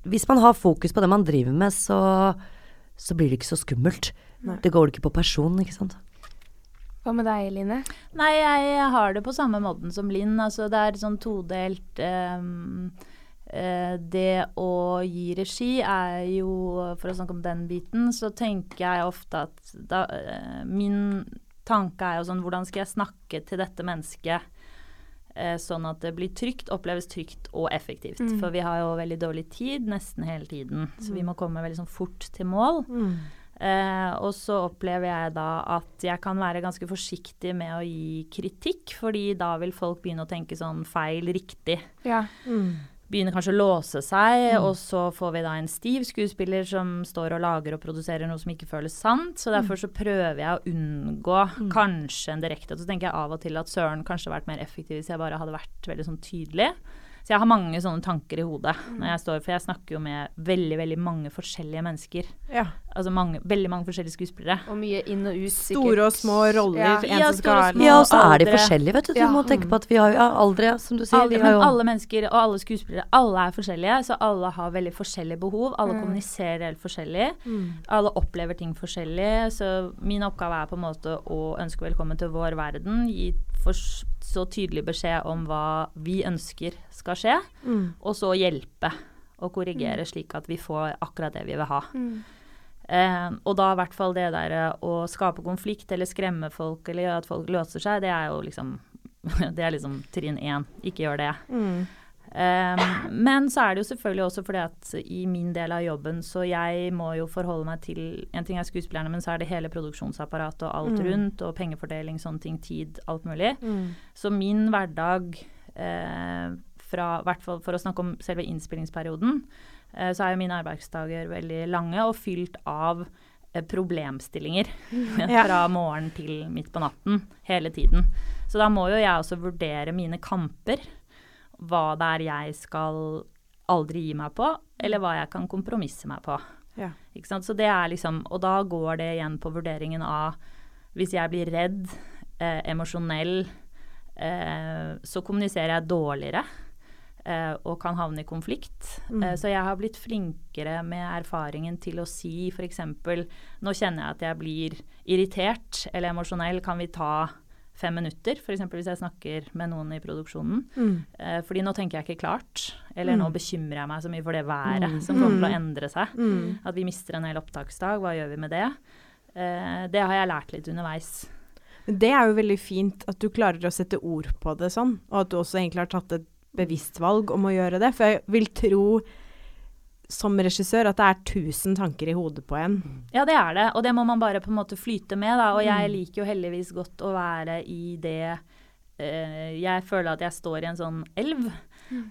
Speaker 4: hvis man har fokus på det man driver med, så, så blir det ikke så skummelt.
Speaker 2: Nei.
Speaker 4: Det går ikke på person, ikke sant.
Speaker 3: Hva med deg, Line?
Speaker 5: Nei, jeg har det på samme måten som Linn. Altså, det er sånn todelt ehm, eh, Det å gi regi er jo For å snakke om den biten, så tenker jeg ofte at da, eh, Min tanke er jo sånn Hvordan skal jeg snakke til dette mennesket eh, sånn at det blir trygt, oppleves trygt og effektivt?
Speaker 3: Mm.
Speaker 5: For vi har jo veldig dårlig tid nesten hele tiden, så vi må komme veldig sånn fort til mål.
Speaker 2: Mm.
Speaker 5: Eh, og så opplever jeg da at jeg kan være ganske forsiktig med å gi kritikk, fordi da vil folk begynne å tenke sånn feil, riktig.
Speaker 3: Ja.
Speaker 2: Mm.
Speaker 5: Begynner kanskje å låse seg, og så får vi da en stiv skuespiller som står og lager og produserer noe som ikke føles sant. Så derfor så prøver jeg å unngå kanskje en direkte. Så tenker jeg av og til at søren kanskje vært mer effektiv hvis jeg bare hadde vært veldig sånn tydelig. Så jeg har mange sånne tanker i hodet når jeg står, for jeg snakker jo med veldig, veldig mange forskjellige mennesker.
Speaker 2: Ja.
Speaker 5: Altså mange, veldig mange forskjellige skuespillere.
Speaker 3: Og mye inn og ut, sikkert.
Speaker 2: Store og små roller.
Speaker 3: Ja.
Speaker 5: Ja, og
Speaker 2: ha
Speaker 5: små.
Speaker 4: Ja, og så er de forskjellige, vet du. Du
Speaker 3: Ja.
Speaker 4: må tenke på at vi har jo ja, aldre, som du sier. Har
Speaker 5: men
Speaker 4: jo
Speaker 5: alle mennesker og alle skuespillere, alle er forskjellige, så alle har veldig forskjellige behov. Alle kommuniserer helt forskjellig.
Speaker 2: Mm.
Speaker 5: Alle opplever ting forskjellig. Så min oppgave er på en måte å ønske velkommen til vår verden. Gi for så tydelig beskjed om hva vi ønsker skal skje,
Speaker 2: Mm.
Speaker 5: og så hjelpe og korrigere slik at vi får akkurat det vi vil ha.
Speaker 3: Mm.
Speaker 5: Eh, og da i hvert fall det der eh, å skape konflikt eller skremme folk eller gjøre at folk løser seg, det er jo liksom Det er liksom trinn én. Ikke gjør det.
Speaker 2: Mm.
Speaker 5: Men så er det jo selvfølgelig også fordi at i min del av jobben, så jeg må jo forholde meg til En ting er skuespillerne, men så er det hele produksjonsapparatet og alt
Speaker 2: Mm.
Speaker 5: rundt, og pengefordeling, sånne ting, tid, alt mulig.
Speaker 2: Mm.
Speaker 5: Så min hverdag, eh, fra, hvert fall for å snakke om selve innspillingsperioden, eh, så er jo mine arbeidsdager veldig lange og fylt av eh, problemstillinger
Speaker 2: Ja.
Speaker 5: fra morgen til midt på natten hele tiden. Så da må jo jeg også vurdere mine kamper. Hva det er jeg skal aldri gi meg på, eller hva jeg kan kompromisse meg på.
Speaker 2: Ja.
Speaker 5: Så det er liksom, og da går det igjen på vurderingen av hvis jeg blir redd, eh, emosjonell, eh, så kommuniserer jeg dårligere eh, og kan havne i konflikt.
Speaker 2: Mm.
Speaker 5: Eh, så jeg har blitt flinkere med erfaringen til å si f.eks.: Nå kjenner jeg at jeg blir irritert eller emosjonell, kan vi ta fem minutter? F.eks. hvis jeg snakker med noen i produksjonen.
Speaker 2: Mm.
Speaker 5: Eh, fordi nå tenker jeg ikke klart. Eller nå
Speaker 2: Mm.
Speaker 5: bekymrer jeg meg så mye for det været
Speaker 4: Mm.
Speaker 5: som kommer til å
Speaker 2: Mm.
Speaker 5: endre seg.
Speaker 2: Mm.
Speaker 5: At vi mister en hel opptaksdag, hva gjør vi med det? Eh, det har jeg lært litt underveis.
Speaker 2: Det er jo veldig fint at du klarer å sette ord på det sånn, og at du også egentlig har tatt et bevisst valg om å gjøre det. For jeg vil tro som regissør at det er tusen tanker i hodet på en.
Speaker 5: Ja, det er det, og det må man bare på en måte flyte med, da. Og jeg
Speaker 2: Mm.
Speaker 5: liker jo heldigvis godt å være i det eh, Jeg føler at jeg står i en sånn elv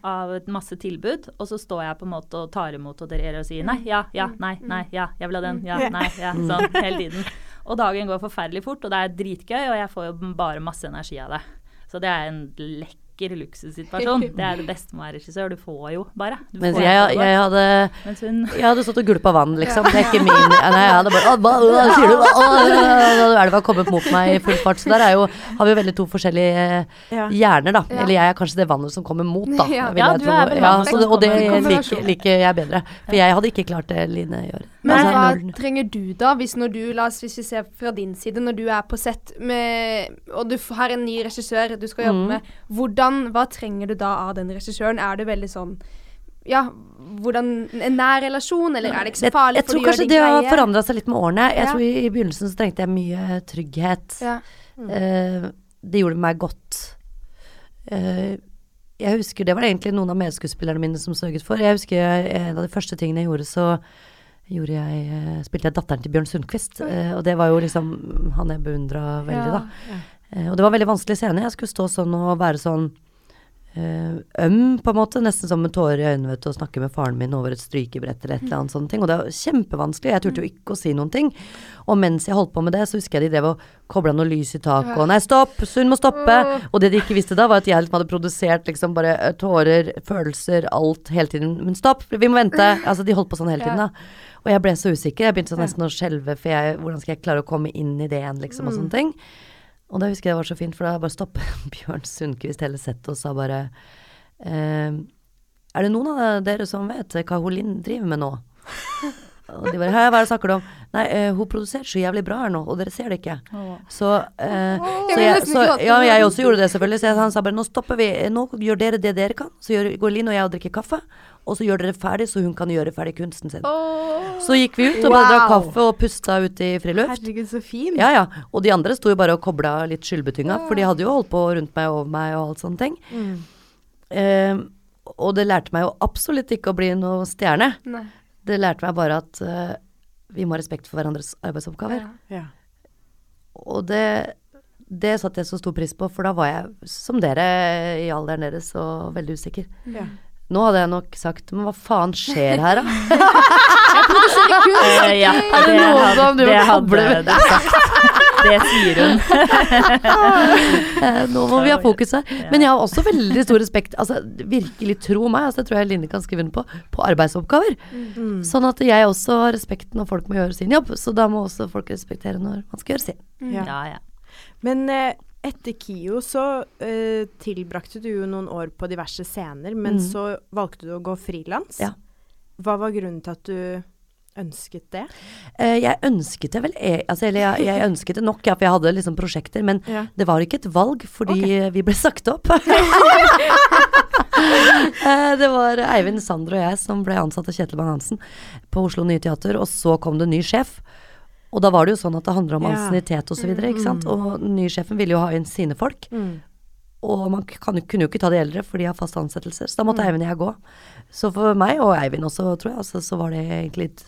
Speaker 5: av et masse tilbud, og så står jeg på en måte og tar imot og dere og sier nei, ja, ja, nei, nei, ja, jeg vil ha den, ja, nei, ja, sånn hele tiden. Og dagen går forferdelig fort, og det er dritgøy, og jeg får jo bare masse energi av det. Så det er en lekker luksussituasjon. Det er det beste med å være regissør. Du får jo bare. Du
Speaker 4: Mens
Speaker 5: får
Speaker 4: jeg,
Speaker 5: jo
Speaker 4: jeg hadde
Speaker 5: Mens
Speaker 4: Jeg hadde stått og gulpa vann, liksom. Det er ikke min Nei, jeg hadde bare hva, hva sier du? Hva, har å», kommet mot meg i full fart. Så der er jo, har vi jo veldig to forskjellige hjerner, da. Eller jeg er kanskje det vannet som kommer mot, da.
Speaker 3: Ja.
Speaker 4: jeg
Speaker 5: du er vel
Speaker 4: ja,
Speaker 5: vannet som
Speaker 4: Og det liker, liker jeg bedre. For jeg hadde ikke klart det Line gjør.
Speaker 3: Men
Speaker 4: Altså,
Speaker 3: hva trenger du da, hvis når du, la oss hvis vi ser fra din side, når du er på sett med, og du har en ny regissør du skal jobbe
Speaker 4: mm.
Speaker 3: med, hvordan, hva trenger du da av den regissøren? Er du veldig sånn, ja, hvordan, en nær relasjon, eller er det ikke så
Speaker 4: Jeg,
Speaker 3: farlig
Speaker 4: jeg
Speaker 3: for
Speaker 4: tror kanskje det har forandra seg litt med årene. Jeg
Speaker 3: Ja.
Speaker 4: tror i, I begynnelsen så trengte jeg mye trygghet.
Speaker 3: Ja.
Speaker 4: Eh, det gjorde meg godt. Uh, jeg husker Det var det egentlig noen av medskuespillerne mine som sørget for. Jeg husker en av de første tingene jeg gjorde, så gjorde jeg, eh, spilte jeg datteren til Bjørn Sundquist. Uh, og det var jo liksom han jeg beundra veldig, da.
Speaker 2: Ja.
Speaker 4: Eh, og det var veldig vanskelig scene. Jeg skulle stå sånn og være sånn eh, øm, på en måte. Nesten som med tårer i øynene vet du, og snakke med faren min over et strykebrett eller et eller annet sånne ting. Og det var kjempevanskelig. Jeg turte jo ikke å si noen ting. Og mens jeg holdt på med det, så husker jeg de drev og kobla noe lys i taket og Nei, stopp! Hun må stoppe! Og det de ikke visste da, var at jeg liksom hadde produsert liksom bare eh, tårer, følelser, alt hele tiden. Men stopp! Vi må vente! Altså, de holdt på sånn hele tiden, da. Og jeg ble så usikker. Jeg begynte sånn nesten å skjelve, for jeg, hvordan skal jeg klare å komme inn i det igjen, liksom, og sånne ting. Og da husker jeg det var så fint, for da bare stoppet Bjørn Sundquist hele settet og sa bare eh, Er det noen av dere som vet hva hun Linn driver med nå? Og de bare Hæ, hva er det snakker du om? Nei, uh, hun produserer så jævlig bra her nå, og dere ser det ikke. Så, uh, så,
Speaker 3: vil
Speaker 4: jeg, så ja, jeg også gjorde det selvfølgelig. Så han sa bare nå stopper vi, nå gjør dere det dere kan. Så gjør, går Linn og jeg og drikker kaffe, og så gjør dere ferdig, så hun kan gjøre ferdig kunsten sin.
Speaker 3: Oh.
Speaker 4: Så gikk vi ut og bare drakk kaffe og pusta ut i friluft.
Speaker 2: Herregud, så fin.
Speaker 4: Ja, ja. Og de andre sto jo bare og kobla litt skyldbetynga, for de hadde jo holdt på rundt meg og over meg og alt sånne ting.
Speaker 2: Mm.
Speaker 4: Eh, og det lærte meg jo absolutt ikke å bli noe stjerne.
Speaker 3: Nei.
Speaker 4: Det lærte meg bare at uh, vi må ha respekt for hverandres arbeidsoppgaver.
Speaker 3: Ja.
Speaker 2: Ja.
Speaker 4: Og det, det satte jeg så stor pris på, for da var jeg, som dere i alderen deres, så veldig usikker.
Speaker 2: Ja.
Speaker 4: Nå hadde jeg nok sagt men hva faen skjer her, da?
Speaker 5: Eh, ja,
Speaker 4: Er det
Speaker 5: hadde-
Speaker 4: som du må
Speaker 5: koble
Speaker 4: med?
Speaker 5: Det sier hun.
Speaker 4: Eh, Nå må vi ha fokus her. Men jeg har også veldig stor respekt, altså virkelig tro meg, altså det tror jeg Line kan skrive under på, på arbeidsoppgaver.
Speaker 2: Mm.
Speaker 4: Sånn at jeg også har respekt når folk må gjøre sin jobb, så da må også folk respektere når man skal gjøre sin.
Speaker 2: Ja.
Speaker 5: Ja, ja.
Speaker 2: Men eh, etter KIO så uh, tilbrakte du jo noen år på diverse scener, men
Speaker 4: Mm.
Speaker 2: så valgte du å gå frilans.
Speaker 4: Ja.
Speaker 2: Hva var grunnen til at du ønsket det?
Speaker 4: Uh, jeg ønsket det vel, e- altså, eller jeg, jeg ønsket det nok, ja, for jeg hadde liksom prosjekter, men
Speaker 2: Ja.
Speaker 4: det var ikke et valg, fordi vi ble sagt opp. Eh, det var Eivind Sander og jeg som ble ansatt av Kjetil Bang-Hansen på Oslo Nye Teater, og så kom det en ny sjef. Og da var det jo sånn at det handler om
Speaker 2: Ja.
Speaker 4: ansiennitet og så videre, ikke sant. Og den nye sjefen ville jo ha inn sine folk.
Speaker 2: Mm.
Speaker 4: Og man kan, kunne jo ikke ta de eldre, for de har fast ansettelser. Så da måtte Eivind og jeg gå. Så for meg, og Eivind også, tror jeg, altså, så var det egentlig litt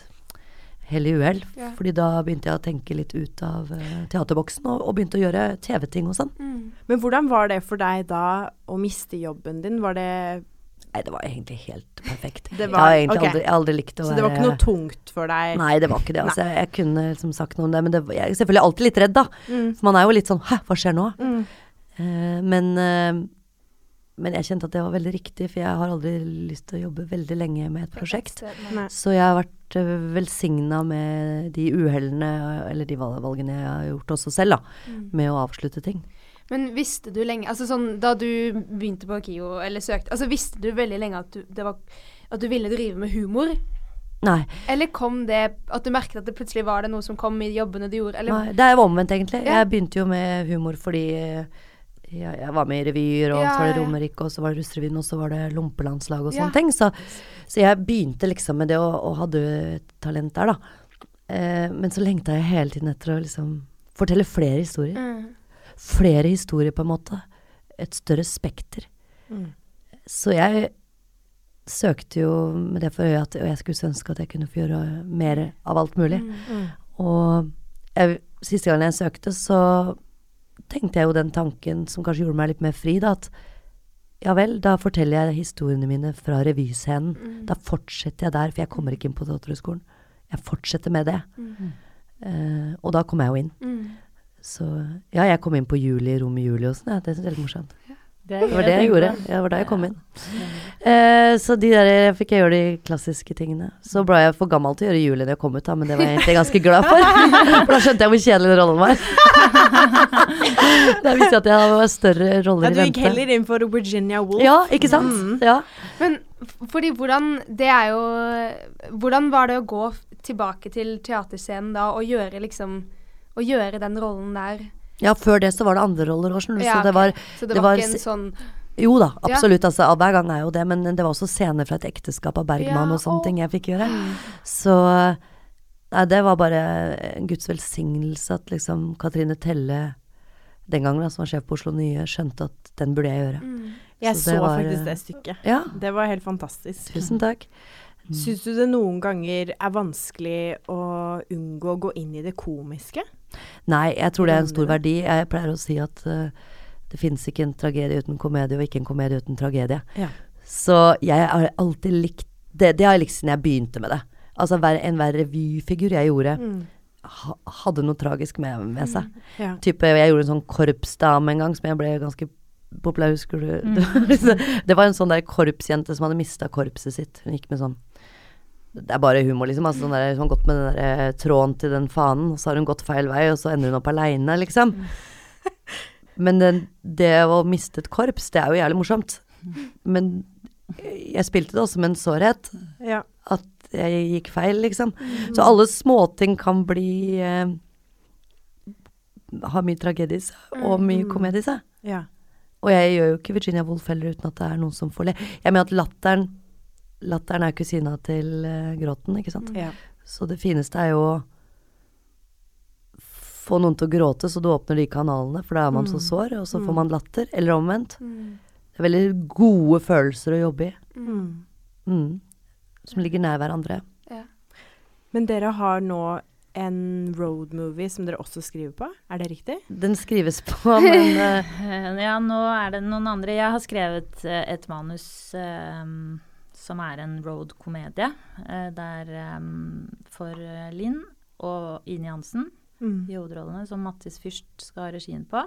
Speaker 4: hell i uhell.
Speaker 3: Ja.
Speaker 4: Fordi da begynte jeg å tenke litt ut av uh, teaterboksen, og, og begynte å gjøre TV-ting og sånn.
Speaker 3: Mm.
Speaker 2: Men hvordan var det for deg da å miste jobben din? Var det
Speaker 4: Nei, det var egentlig helt perfekt.
Speaker 2: Det
Speaker 4: jeg har egentlig
Speaker 2: okay.
Speaker 4: aldri, aldri likt å
Speaker 2: Så det var ikke noe tungt for deg?
Speaker 4: Nei, det var ikke det. Altså. Jeg, jeg kunne liksom sagt noe om det, men det, jeg er selvfølgelig alltid litt redd, da.
Speaker 2: Mm.
Speaker 4: For man er jo litt sånn Hæ, hva skjer nå?
Speaker 2: Mm.
Speaker 4: Uh, men, uh, men jeg kjente at det var veldig riktig, for jeg har aldri lyst til å jobbe veldig lenge med et prosjekt. Så jeg har vært uh, velsigna med de uhellene, eller de valgene jeg har gjort også selv, da.
Speaker 3: Mm.
Speaker 4: Med å avslutte ting.
Speaker 3: Men visste du lenge Altså sånn da du begynte på KIO, eller søkte Altså visste du veldig lenge at du, det var, at du ville drive med humor?
Speaker 4: Nei,
Speaker 3: Eller kom det At du merket at det plutselig var det noe som kom i jobbene du gjorde? Eller
Speaker 4: nei det er omvendt, egentlig.
Speaker 3: Ja.
Speaker 4: Jeg begynte jo med humor fordi ja, jeg, var med i revyer, og
Speaker 3: Ja,
Speaker 4: så var det. Romerike, og så var det Russrevyen, og så var det Lompelandslaget og sånne ting. Så, så jeg begynte liksom med det, og, og hadde et talent der, da. Eh, men så lengta jeg hele tiden etter å liksom fortelle flere historier.
Speaker 3: Mm.
Speaker 4: Flere historier, på en måte. Et større spekter.
Speaker 2: Mm.
Speaker 4: Så jeg søkte jo med det for øye at jeg skulle ønske at jeg kunne få gjøre mer av alt mulig.
Speaker 2: Mm.
Speaker 4: Og jeg, siste gang jeg søkte, så tenkte jeg jo den tanken som kanskje gjorde meg litt mer fri, da, at ja vel, da forteller jeg historiene mine fra revyscenen.
Speaker 3: Mm.
Speaker 4: Da fortsetter jeg der, for jeg kommer ikke inn på Teaterhøgskolen. Jeg fortsetter med det.
Speaker 3: Mm.
Speaker 4: Uh, og da kom jeg jo inn.
Speaker 3: Mm.
Speaker 4: Så ja, jeg kom inn på Juli, Rom i juli og sånn. Ja, det jeg er litt morsomt.
Speaker 5: Det,
Speaker 4: Det var det jeg gjorde. Ja, det var da jeg kom inn. Eh, så de der fikk jeg gjøre de klassiske tingene. Så ble jeg for gammel til å gjøre julen da jeg kom ut, da, men det var jeg egentlig ganske glad for. For da skjønte jeg hvor kjedelig den rollen var. da visste jeg at jeg hadde større
Speaker 2: Ja,
Speaker 4: roller
Speaker 2: du
Speaker 4: i
Speaker 2: gikk
Speaker 4: vente.
Speaker 2: heller inn for Virginia Woolf.
Speaker 4: Ja, ikke sant?
Speaker 2: Mm.
Speaker 4: Ja.
Speaker 3: Men fordi hvordan Det er jo Hvordan var det å gå tilbake til teaterscenen da og gjøre liksom Å gjøre den rollen der?
Speaker 4: ja, før det så var det andre roller òg, skjønner du.
Speaker 3: Ja,
Speaker 4: Så det var
Speaker 3: Så det,
Speaker 4: det
Speaker 3: var,
Speaker 4: var
Speaker 3: ikke en sånn
Speaker 4: Jo da, absolutt. Altså, hver gang er jo det, men det var også scener fra et ekteskap av Bergman
Speaker 3: Ja,
Speaker 4: og sånne
Speaker 3: å.
Speaker 4: ting jeg fikk gjøre. Så Nei, det var bare en Guds velsignelse at liksom Katrine Telle, den gangen da, som var sjef på Oslo Nye, skjønte at den burde jeg gjøre.
Speaker 3: mm.
Speaker 2: Jeg
Speaker 4: Så
Speaker 2: så,
Speaker 4: var,
Speaker 2: faktisk
Speaker 4: eh,
Speaker 2: det stykket.
Speaker 4: Ja,
Speaker 2: Det var helt fantastisk.
Speaker 4: tusen takk.
Speaker 2: Syns du det noen ganger er vanskelig å unngå å gå inn i det komiske?
Speaker 4: Nei, jeg tror det er en stor verdi. Jeg pleier å si at uh, det finnes ikke en tragedie uten komedie, og ikke en komedie uten tragedie.
Speaker 2: Ja.
Speaker 4: Så jeg har alltid likt det. Det har jeg likt siden jeg begynte med det. Altså hver, enhver revyfigur jeg gjorde,
Speaker 2: Mm.
Speaker 4: ha, hadde noe tragisk med, med seg.
Speaker 2: Ja.
Speaker 4: Type, jeg gjorde en sånn korpsdame en gang som jeg ble ganske populær, husker du?
Speaker 5: Mm.
Speaker 4: det var en sånn der korpsjente som hadde mista korpset sitt. Hun gikk med sånn Det er bare humor, liksom. Altså, sånn der, hun har gått med den der eh, tråden til den fanen, og så har hun gått feil vei, og så ender hun opp aleine, liksom. Men den, det å miste et korps, det er jo jævlig morsomt. Men jeg spilte det også med en sårhet.
Speaker 2: ja.
Speaker 4: At jeg gikk feil, liksom. Så alle småting kan bli eh, Ha mye tragedie i seg, og mye komedie i seg.
Speaker 2: ja.
Speaker 4: Og jeg gjør jo ikke Virginia Woolf heller uten at det er noen som får le. Jeg mener at latteren Latteren er kusina til eh, gråten, ikke sant.
Speaker 2: ja.
Speaker 4: Så det fineste er jo å få noen til å gråte, så du åpner de kanalene, for da er man så sår, og så får man latter. Eller omvendt.
Speaker 3: Mm.
Speaker 4: Det er veldig gode følelser å jobbe i.
Speaker 2: Mm.
Speaker 4: Mm. Som ligger nær hverandre.
Speaker 3: Ja.
Speaker 2: Men dere har nå en road movie som dere også skriver på, er det riktig?
Speaker 4: Den skrives på, men Eh,
Speaker 5: Ja, nå er det noen andre. Jeg har skrevet eh, et manus eh, som er en road-komedie. eh, der eh, for eh, Linn og Ine Jansen
Speaker 2: Mm.
Speaker 5: i hovedrollene, som Mattis Fyrst skal ha regien på.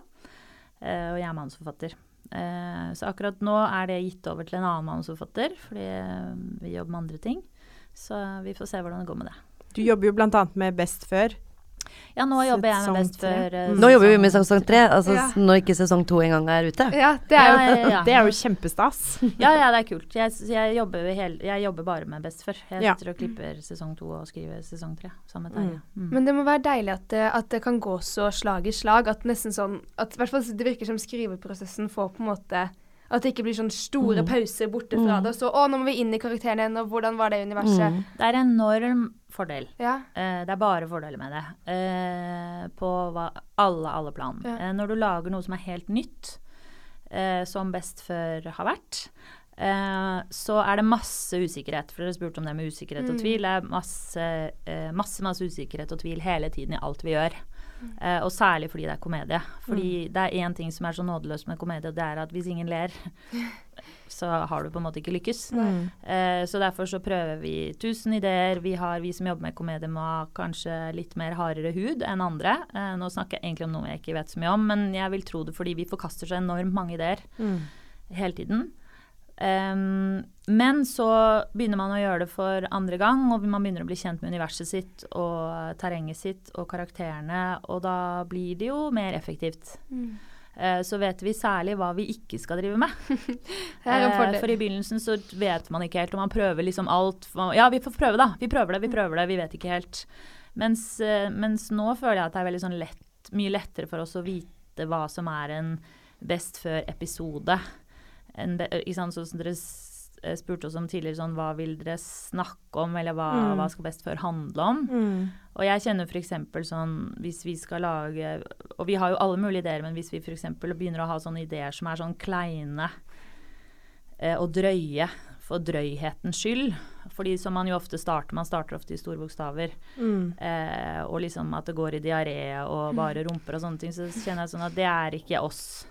Speaker 5: Eh, og jeg er manusforfatter. Eh, så akkurat nå er det gitt over til en annen manusforfatter, fordi vi jobber med andre ting. Så vi får se hvordan det går med det.
Speaker 2: Du jobber jo annet med Best før.
Speaker 5: Ja, nå jobber jeg med Best før
Speaker 2: Mm.
Speaker 4: nå jobber vi med sesong tre. Altså
Speaker 3: Ja.
Speaker 4: når ikke sesong to engang er ute.
Speaker 3: ja, det er jo
Speaker 5: ja, ja, ja.
Speaker 2: Det er jo kjempestas.
Speaker 5: Ja, ja, det er kult. Jeg, jeg, jobber, hele, jeg jobber bare med Best før. Jeg
Speaker 2: Ja.
Speaker 5: sitter og klipper sesong to og skriver sesong tre Samme med Terje. Mm.
Speaker 3: Men det må være deilig at det, at det kan gå så slag i slag. At nesten sånn at hvert fall Det virker som skriveprosessen får på en måte At det ikke blir sånn store pauser borte fra det. Og så Å, nå må vi inn i karakteren igjen, og hvordan var det universet?
Speaker 4: Mm.
Speaker 5: Det er en enorm fordel.
Speaker 3: Ja.
Speaker 5: Uh, det er bare fordeler med det. Uh, på hva, alle, alle plan.
Speaker 3: Ja.
Speaker 5: Uh, når du lager noe som er helt nytt, som Best før har vært, så er det masse usikkerhet. For dere spurte om det med usikkerhet og
Speaker 3: Mm.
Speaker 5: tvil. Det er masse, masse, masse usikkerhet og tvil hele tiden i alt vi gjør. Eh, og særlig fordi det er komedie. Fordi det er én ting som er så nådeløst med komedie, og det er at hvis ingen ler, så har du på en måte ikke lykkes.
Speaker 2: Mm.
Speaker 5: Uh, så derfor så prøver vi tusen ideer. Vi har, vi som jobber med komedie, må ha kanskje litt mer hardere hud enn andre. Uh, nå snakker jeg egentlig om noe jeg ikke vet så mye om, men jeg vil tro det fordi vi forkaster så enormt mange ideer
Speaker 2: Mm.
Speaker 5: hele tiden. Ehm, men så begynner man å gjøre det for andre gang, og man begynner å bli kjent med universet sitt og terrenget sitt og karakterene, og da blir det jo mer effektivt.
Speaker 3: Mm.
Speaker 5: Eh, så vet vi særlig hva vi ikke skal drive med.
Speaker 3: Fordel.
Speaker 5: For i begynnelsen så vet man ikke helt, og man prøver liksom alt. Ja, vi får prøve, da. Vi prøver det, vi prøver det. Vi vet ikke helt. Mens, eh, mens nå føler jeg at det er veldig sånn lett, mye lettere for oss å vite hva som er en best før-episode. En be- Sånn som dere eh, spurte oss om tidligere, sånn hva vil dere snakke om, eller hva,
Speaker 2: Mm.
Speaker 5: hva skal best før handle om?
Speaker 2: Mm.
Speaker 5: Og jeg kjenner f.eks. sånn hvis vi skal lage Og vi har jo alle mulige ideer, men hvis vi f.eks. begynner å ha sånne ideer som er sånn kleine eh, og drøye for drøyhetens skyld Fordi som man jo ofte starter, man starter ofte i store bokstaver.
Speaker 2: Mm.
Speaker 5: Eh, og liksom at det går i diaré og bare rumper og sånne ting. Så kjenner jeg sånn at det er ikke oss.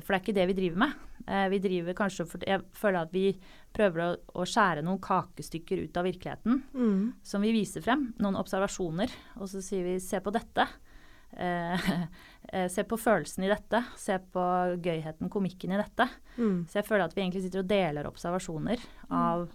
Speaker 5: For det er ikke det vi driver med. Eh, vi driver kanskje for Jeg føler at vi prøver å, å skjære noen kakestykker ut av virkeligheten
Speaker 2: Mm.
Speaker 5: som vi viser frem, noen observasjoner, og så sier vi se på dette. Eh, eh, se på følelsen i dette, se på gøyheten, komikken i dette.
Speaker 2: Mm.
Speaker 5: Så jeg føler at vi egentlig sitter og deler observasjoner av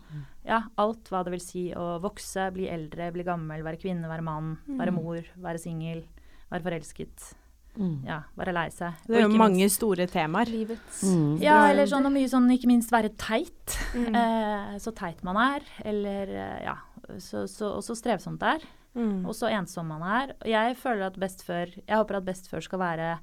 Speaker 5: ja, alt hva det vil si å vokse, bli eldre, bli gammel, være kvinne, være mann, være mor, være singel, være forelsket,
Speaker 4: Mm.
Speaker 5: ja, være lei seg.
Speaker 2: Det er jo mange
Speaker 5: minst-
Speaker 2: store temaer.
Speaker 3: Livets
Speaker 4: Mm.
Speaker 5: Ja, eller sånn og mye sånn, ikke minst være teit.
Speaker 3: Mm.
Speaker 5: Eh, så teit man er, eller eh, ja, så, så, og så strevsomt det er.
Speaker 2: Mm.
Speaker 5: og så ensom man er. Jeg føler at best før Jeg håper at best før skal være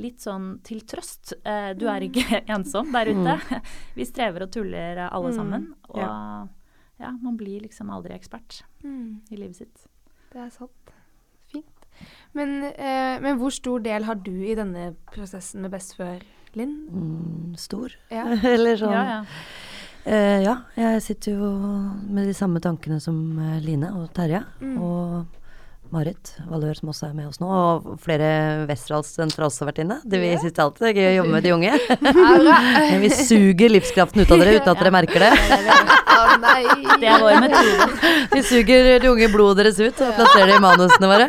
Speaker 5: litt sånn til trøst. Eh, du er ikke ensom der ute. Vi strever og tuller eh, alle
Speaker 2: Mm,
Speaker 5: sammen. Og ja. man blir liksom aldri ekspert
Speaker 3: Mm.
Speaker 5: i livet sitt.
Speaker 3: Det er sant. Men, eh, men hvor stor del har du i denne prosessen med Best før, Linn?
Speaker 4: Mm, stor.
Speaker 3: Ja.
Speaker 4: Eller sånn.
Speaker 5: Ja, ja.
Speaker 4: Eh, ja, jeg sitter jo med de samme tankene som eh, Line og Terje.
Speaker 3: Mm.
Speaker 4: Og Marit Valør, som også er med oss nå. Og flere Westerdals-sentre har også vært inne. Det vi
Speaker 3: Ja.
Speaker 4: syns alltid det er gøy å jobbe med de unge. Men vi suger livskraften ut av dere uten at dere merker det.
Speaker 3: oh, nei.
Speaker 5: Det er vår metode.
Speaker 4: Vi suger de unge blodet deres ut og plasserer det i manusene våre.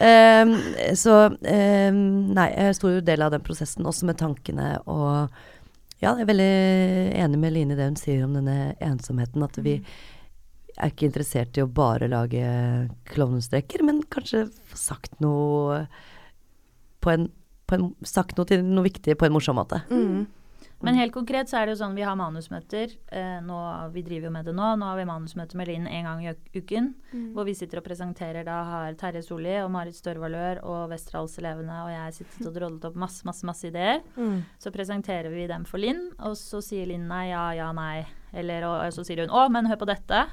Speaker 4: Ehm, så um, nei, stor del av den prosessen, også med tankene og Ja, jeg er veldig enig med Line i det hun sier om denne ensomheten. At vi er ikke interessert i å bare lage klovnestreker, men kanskje få sagt noe på en, på en Sagt noe til noe viktig på en morsom måte.
Speaker 2: Mm.
Speaker 5: Men helt konkret så er det jo sånn vi har manusmøter. Eh, nå, vi driver jo med det nå. Nå har vi manusmøter med Linn en gang i uken.
Speaker 3: Mm.
Speaker 5: Hvor vi sitter og presenterer. Da har Terje Solli og Marit Størvalør og Westerdals-elevene og jeg sittet og drodlet opp masse, masse, masse ideer.
Speaker 2: Mm.
Speaker 5: Så presenterer vi dem for Linn, og så sier Linn nei, ja, ja, nei. Eller, og, og så sier hun å, men hør på dette.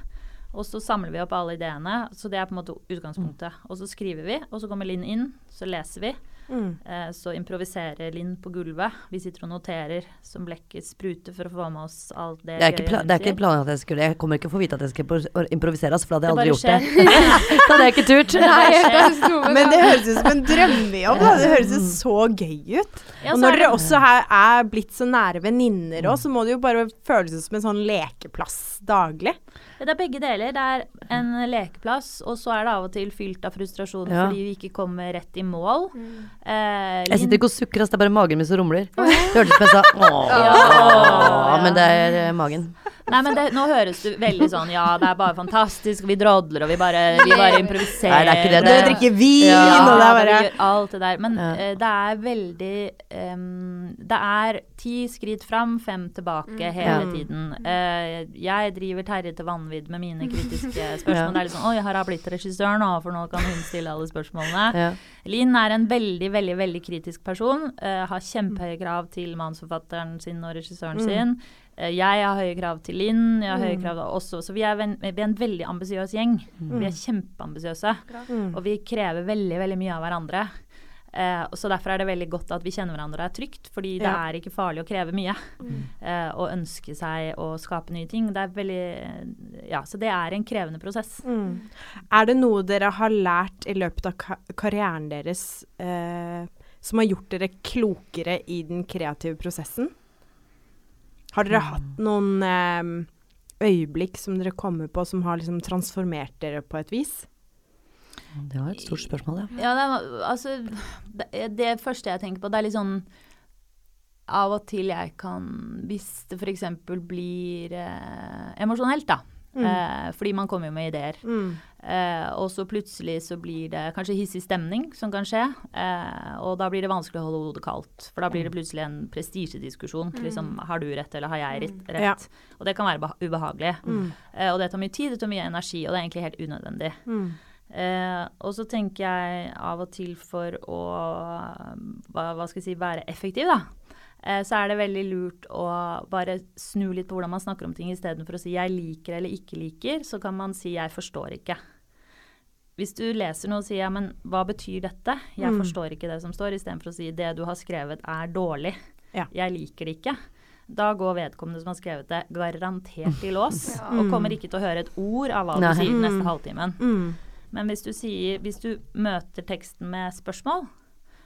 Speaker 5: Og så samler vi opp alle ideene. Så det er på en måte utgangspunktet. Og så skriver vi, og så kommer Linn inn, så leser vi.
Speaker 2: Mm.
Speaker 5: Eh, så improviserer Linn på gulvet. Vi sitter og noterer som blekket spruter for å få med oss alt det
Speaker 4: Det er ikke, pla det er ikke planen at jeg skulle Jeg kommer ikke å få vite at jeg skal improvisere, altså, for da hadde jeg aldri gjort det. da hadde jeg ikke turt.
Speaker 3: Nei,
Speaker 2: Men det høres ut som en drømmejobb. da. Det høres jo så gøy ut.
Speaker 5: Ja,
Speaker 2: Og når
Speaker 5: er
Speaker 2: dere
Speaker 5: det-
Speaker 2: også er blitt så nære venninner òg, så må det jo bare føles som en sånn lekeplass daglig.
Speaker 5: Det er begge deler. Det er en lekeplass, og så er det av og til fylt av frustrasjon
Speaker 4: Ja.
Speaker 5: fordi vi ikke kommer rett i mål. Eh,
Speaker 4: Jeg sitter ikke og sukker, ass, det er bare magen min som rumler. Det hørtes ut som jeg sa åh,
Speaker 5: Ja.
Speaker 4: men det er eh, magen.
Speaker 5: Nei, men det, nå høres du veldig sånn Ja, det er bare fantastisk, vi drodler, og vi bare, vi bare improviserer.
Speaker 4: Nei, det er ikke det.
Speaker 2: Dere drikker vin,
Speaker 4: Ja,
Speaker 2: og det er
Speaker 5: vi
Speaker 2: bare
Speaker 5: gjør alt det der. Men
Speaker 4: Ja.
Speaker 5: eh, det er veldig um, Det er ti skritt fram, fem tilbake hele
Speaker 2: Ja.
Speaker 5: tiden. Uh, jeg driver Terje til vanvidd med mine kritiske spørsmål. Det er liksom Oi, her har jeg blitt regissør nå, for nå kan hun stille alle spørsmålene.
Speaker 4: Ja.
Speaker 5: Linn er en veldig, veldig veldig kritisk person. Uh, har kjempehøye krav til manusforfatteren sin og regissøren
Speaker 2: Mm.
Speaker 5: sin. Uh, jeg har høye krav til Linn, jeg har høye
Speaker 2: krav
Speaker 5: krav også. Så vi er, en, vi er en veldig ambisiøs gjeng.
Speaker 2: Mm.
Speaker 5: Vi er kjempeambisiøse.
Speaker 2: mm.
Speaker 5: Og vi krever veldig, veldig mye av hverandre. Eh, og så Derfor er det veldig godt at vi kjenner hverandre og er trygt, fordi det
Speaker 2: Ja.
Speaker 5: er ikke farlig å kreve mye.
Speaker 3: Mm.
Speaker 5: Eh, og ønske seg å skape nye ting. Det er veldig ja, så det er en krevende prosess.
Speaker 2: Mm. Er det noe dere har lært i løpet av ka karrieren deres eh, som har gjort dere klokere i den kreative prosessen? Har dere hatt noen eh, øyeblikk som dere kommer på som har liksom transformert dere på et vis?
Speaker 4: Det var et stort spørsmål, ja.
Speaker 5: Ja, det, altså, det, det første jeg tenker på, det er litt sånn Av og til jeg kan Hvis det f.eks. blir eh, emosjonelt, da. Eh, fordi man kommer jo med ideer.
Speaker 2: Mm.
Speaker 5: Eh, og så plutselig så blir det kanskje hissig stemning som kan skje. Eh, og da blir det vanskelig å holde hodet kaldt. For da blir det plutselig en prestisjediskusjon. Liksom, har du rett, eller har jeg rett? Ja. Og det kan være beha- ubehagelig. Eh, og det tar mye tid, det tar mye energi, og det er egentlig helt unødvendig.
Speaker 2: Mm.
Speaker 5: Eh, og så tenker jeg av og til for å hva, hva skal jeg si, være effektiv, da. Eh, så er det veldig lurt å bare snu litt på hvordan man snakker om ting, istedenfor å si 'jeg liker' eller 'ikke liker', så kan man si 'jeg forstår ikke'. Hvis du leser noe og sier 'ja, men hva betyr dette', 'jeg
Speaker 2: Mm.
Speaker 5: forstår ikke det som står', istedenfor å si 'det du har skrevet er dårlig',
Speaker 2: Ja.
Speaker 5: 'jeg liker det ikke'. Da går vedkommende som har skrevet det, garantert i lås,
Speaker 3: Ja.
Speaker 5: og kommer ikke til å høre et ord av hva du sier den
Speaker 2: Mm.
Speaker 5: neste halvtimen.
Speaker 2: Mm.
Speaker 5: Men hvis du, sier, hvis du møter teksten med spørsmål,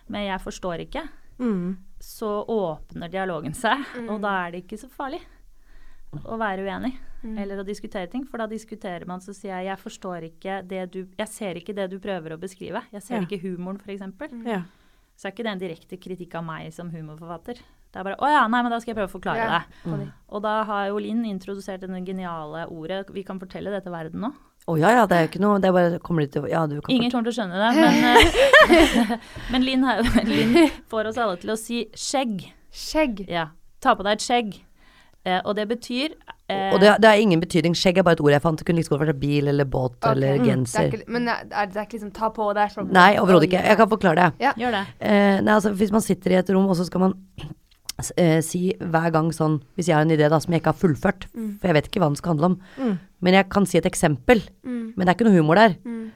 Speaker 5: med 'jeg forstår ikke',
Speaker 2: Mm.
Speaker 5: så åpner dialogen seg, og da er det ikke så farlig å være uenig. Eller å diskutere ting, for da diskuterer man så sier jeg 'jeg forstår ikke det du Jeg ser ikke det du prøver å beskrive'. Jeg ser
Speaker 2: Ja.
Speaker 5: ikke humoren, f.eks.
Speaker 2: Ja.
Speaker 5: Så er ikke det en direkte kritikk av meg som humorforfatter. Det er bare 'å ja, nei, men da skal jeg prøve å forklare
Speaker 3: Ja.
Speaker 5: det'.
Speaker 3: Mm.
Speaker 5: Og da har jo Linn introdusert denne geniale ordet 'vi kan fortelle det til verden nå'.
Speaker 4: Å ja, ja, det er jo ikke noe Det er bare kommer til Ja, du kan
Speaker 5: Ingen kommer til å skjønne det, men, men Linn, har- Linn får oss alle til å si skjegg.
Speaker 3: Skjegg.
Speaker 5: Ja. Ta på deg et skjegg. Eh, og det betyr eh,
Speaker 4: Og det, det er ingen betydning. Skjegg er bare et ord jeg fant. Det kunne liksom vært bil eller båt
Speaker 3: okay.
Speaker 4: eller
Speaker 3: Mm.
Speaker 4: genser.
Speaker 3: Det er ikke, men er, er det er ikke liksom ta på deg sånn
Speaker 4: Nei, overhodet ikke. Jeg kan forklare det. Ja.
Speaker 5: Gjør det.
Speaker 4: Eh, nei, altså hvis man sitter i et rom, og så skal man si hver gang sånn Hvis jeg har en idé da som jeg ikke har fullført, for jeg vet ikke hva den skal handle om,
Speaker 2: Mm.
Speaker 4: men jeg kan si et eksempel,
Speaker 3: Mm.
Speaker 4: men det er ikke noe humor der.
Speaker 3: Mm.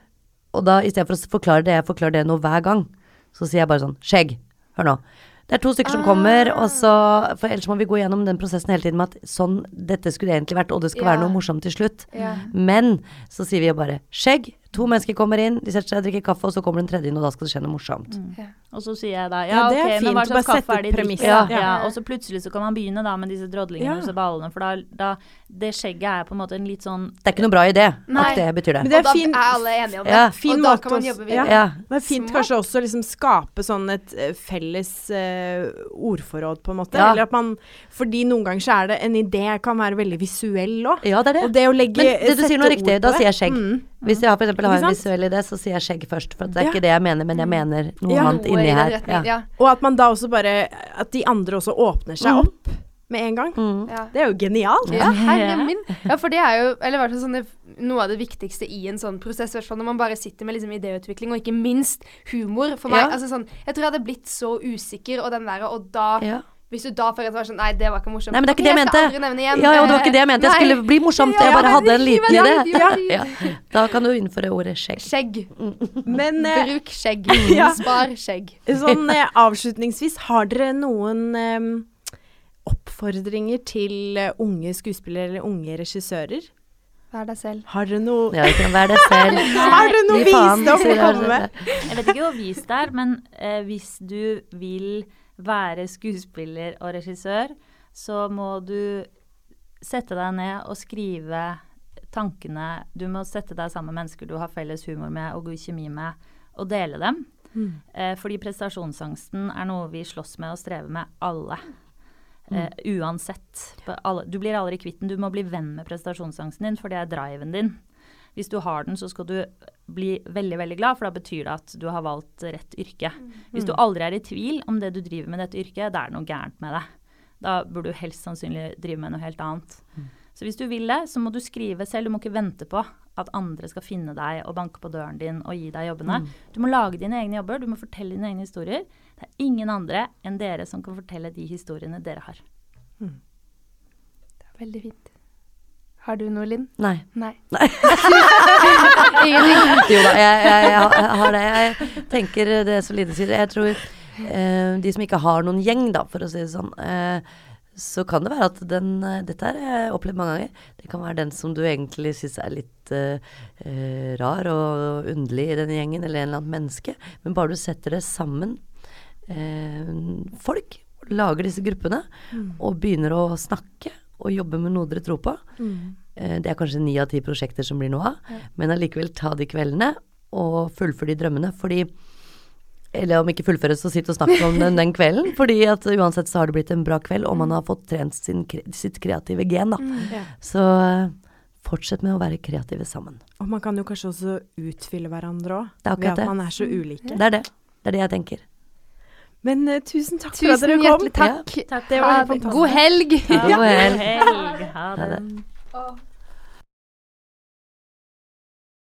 Speaker 4: Og da istedenfor å forklare det, jeg forklarer det nå hver gang, så sier jeg bare sånn Skjegg. Hør nå. Det er to stykker som kommer, og så For ellers må vi gå gjennom den prosessen hele tiden med at sånn Dette skulle det egentlig vært, og det skal
Speaker 3: yeah.
Speaker 4: være noe morsomt til slutt.
Speaker 3: Yeah.
Speaker 4: Men så sier vi jo bare skjegg. To mennesker kommer inn, de setter seg, drikker kaffe, og så kommer den tredje inn, og da skal det skje noe morsomt.
Speaker 3: Ja.
Speaker 5: Og så sier jeg da
Speaker 2: Ja,
Speaker 5: ja,
Speaker 2: det er
Speaker 5: ok, men hva slags
Speaker 2: bare
Speaker 5: kaffe er det i?
Speaker 4: Ja.
Speaker 5: Ja.
Speaker 3: Ja.
Speaker 5: og så plutselig så kan man begynne da med disse drodlingene
Speaker 2: Ja.
Speaker 5: og disse ballene, for da, da Det skjegget er på en måte en litt sånn
Speaker 4: Det er ikke noe bra idé.
Speaker 3: Nei.
Speaker 4: At det betyr det.
Speaker 2: Men det
Speaker 3: og da
Speaker 2: er fin-
Speaker 3: er alle enige om det.
Speaker 4: Ja.
Speaker 2: Fin
Speaker 3: og da kan man jobbe videre.
Speaker 4: Ja.
Speaker 2: Det er fint
Speaker 3: Smart.
Speaker 2: kanskje også liksom skape sånn et eh, felles uh, ordforråd, på en måte.
Speaker 4: Ja.
Speaker 2: Eller at man Fordi noen ganger så er det en idé kan være veldig visuell òg.
Speaker 4: Ja, det er
Speaker 2: Og
Speaker 4: det.
Speaker 2: det å legge
Speaker 4: Men det du sier nå er riktig, da sier jeg skjegg.
Speaker 2: Mm.
Speaker 4: Hvis jeg har for eksempel har en visuell idé, så sier jeg skjegg først. For det er ikke det jeg mener, men jeg mener noe annet inni
Speaker 3: i den
Speaker 4: her.
Speaker 3: retningen,
Speaker 4: Ja.
Speaker 3: Ja.
Speaker 2: Og at man da også bare At de andre også åpner seg
Speaker 4: mm.
Speaker 2: opp med en gang.
Speaker 4: Mm.
Speaker 3: Ja.
Speaker 2: Det er jo genialt.
Speaker 3: Ja, herre min. Ja, for det er jo eller hvert fall sånn noe av det viktigste i en sånn prosess. hvert fall Når man bare sitter med liksom idéutvikling, og ikke minst humor. For meg,
Speaker 4: Ja.
Speaker 3: altså sånn Jeg tror jeg hadde blitt så usikker, og den derre Og da
Speaker 4: Ja.
Speaker 3: Hvis du da for var sånn Nei, det var ikke morsomt.
Speaker 4: Nei, men det er ikke
Speaker 3: okay,
Speaker 4: det jeg
Speaker 3: skal
Speaker 4: mente.
Speaker 3: aldri igjen.
Speaker 4: Ja, ja, det var ikke det jeg mente. Jeg skulle bli morsomt.
Speaker 3: Ja,
Speaker 4: Jeg bare hadde en liten idé.
Speaker 3: ja.
Speaker 4: Da kan du innføre ordet skjegg.
Speaker 3: Skjegg.
Speaker 2: Men eh,
Speaker 3: Bruk skjegg.
Speaker 2: Ja.
Speaker 3: Spar skjegg.
Speaker 2: sånn eh, avslutningsvis, har dere noen eh, oppfordringer til eh, unge skuespillere eller unge regissører?
Speaker 3: Vær deg selv.
Speaker 2: Har dere noe
Speaker 4: Ja, det kan være deg selv.
Speaker 2: Har dere noe visdom å komme med?
Speaker 5: Jeg vet ikke hvor vis det er, men eh, hvis du vil være skuespiller og regissør, så må du sette deg ned og skrive tankene Du må sette deg sammen med mennesker du har felles humor med og god kjemi med, og dele dem. Eh, fordi prestasjonsangsten er noe vi slåss med og strever med alle. Eh, uansett. Du blir aldri kvitt den. Du må bli venn med prestasjonsangsten din, for det er driven din. Hvis du har den, så skal du bli veldig veldig glad, for da betyr det at du har valgt rett yrke. Hvis du aldri er i tvil om det du driver med dette yrket, da er det noe gærent med deg. Da burde du helst sannsynlig drive med noe helt annet. Så hvis du vil det, så må du skrive selv. Du må ikke vente på at andre skal finne deg og banke på døren din og gi deg jobbene. Du må lage dine egne jobber, du må fortelle dine egne historier. Det er ingen andre enn dere som kan fortelle de historiene dere har.
Speaker 3: Det er veldig fint. Har du noe, Linn?
Speaker 4: Nei.
Speaker 3: Nei.
Speaker 4: Nei.
Speaker 3: Ingenting.
Speaker 4: Jo da, jeg, jeg, jeg har det. Jeg tenker det som Line sier. Jeg tror eh, de som ikke har noen gjeng, da, for å si det sånn, eh, så kan det være at den eh, Dette har jeg opplevd mange ganger. Det kan være den som du egentlig syns er litt eh, eh, rar og underlig i denne gjengen, eller en eller annen menneske. Men bare du setter det sammen, eh, folk, lager disse gruppene, og begynner å snakke og jobbe med noe dere tror på. Mm. det er kanskje ni av ti prosjekter som blir noe av, men allikevel ta de kveldene og fullføre de drømmene. Fordi eller om ikke fullføre, så sitt og snakk om den den kvelden. Fordi at uansett så har det blitt en bra kveld, og man har fått trent sin, sitt kreative gen, da.
Speaker 2: Ja.
Speaker 4: Så eh, fortsett med å være kreative sammen.
Speaker 2: Og man kan jo kanskje også utfylle hverandre òg.
Speaker 4: Er
Speaker 2: Ved at
Speaker 4: det.
Speaker 2: man er så ulike.
Speaker 4: Det er det. Det er det jeg tenker.
Speaker 2: Men uh, tusen takk for at dere kom.
Speaker 3: hjertelig takk.
Speaker 5: Takk.
Speaker 2: Det var helt fantastisk.
Speaker 3: God helg.
Speaker 4: God helg.
Speaker 5: Ha
Speaker 4: Ha det.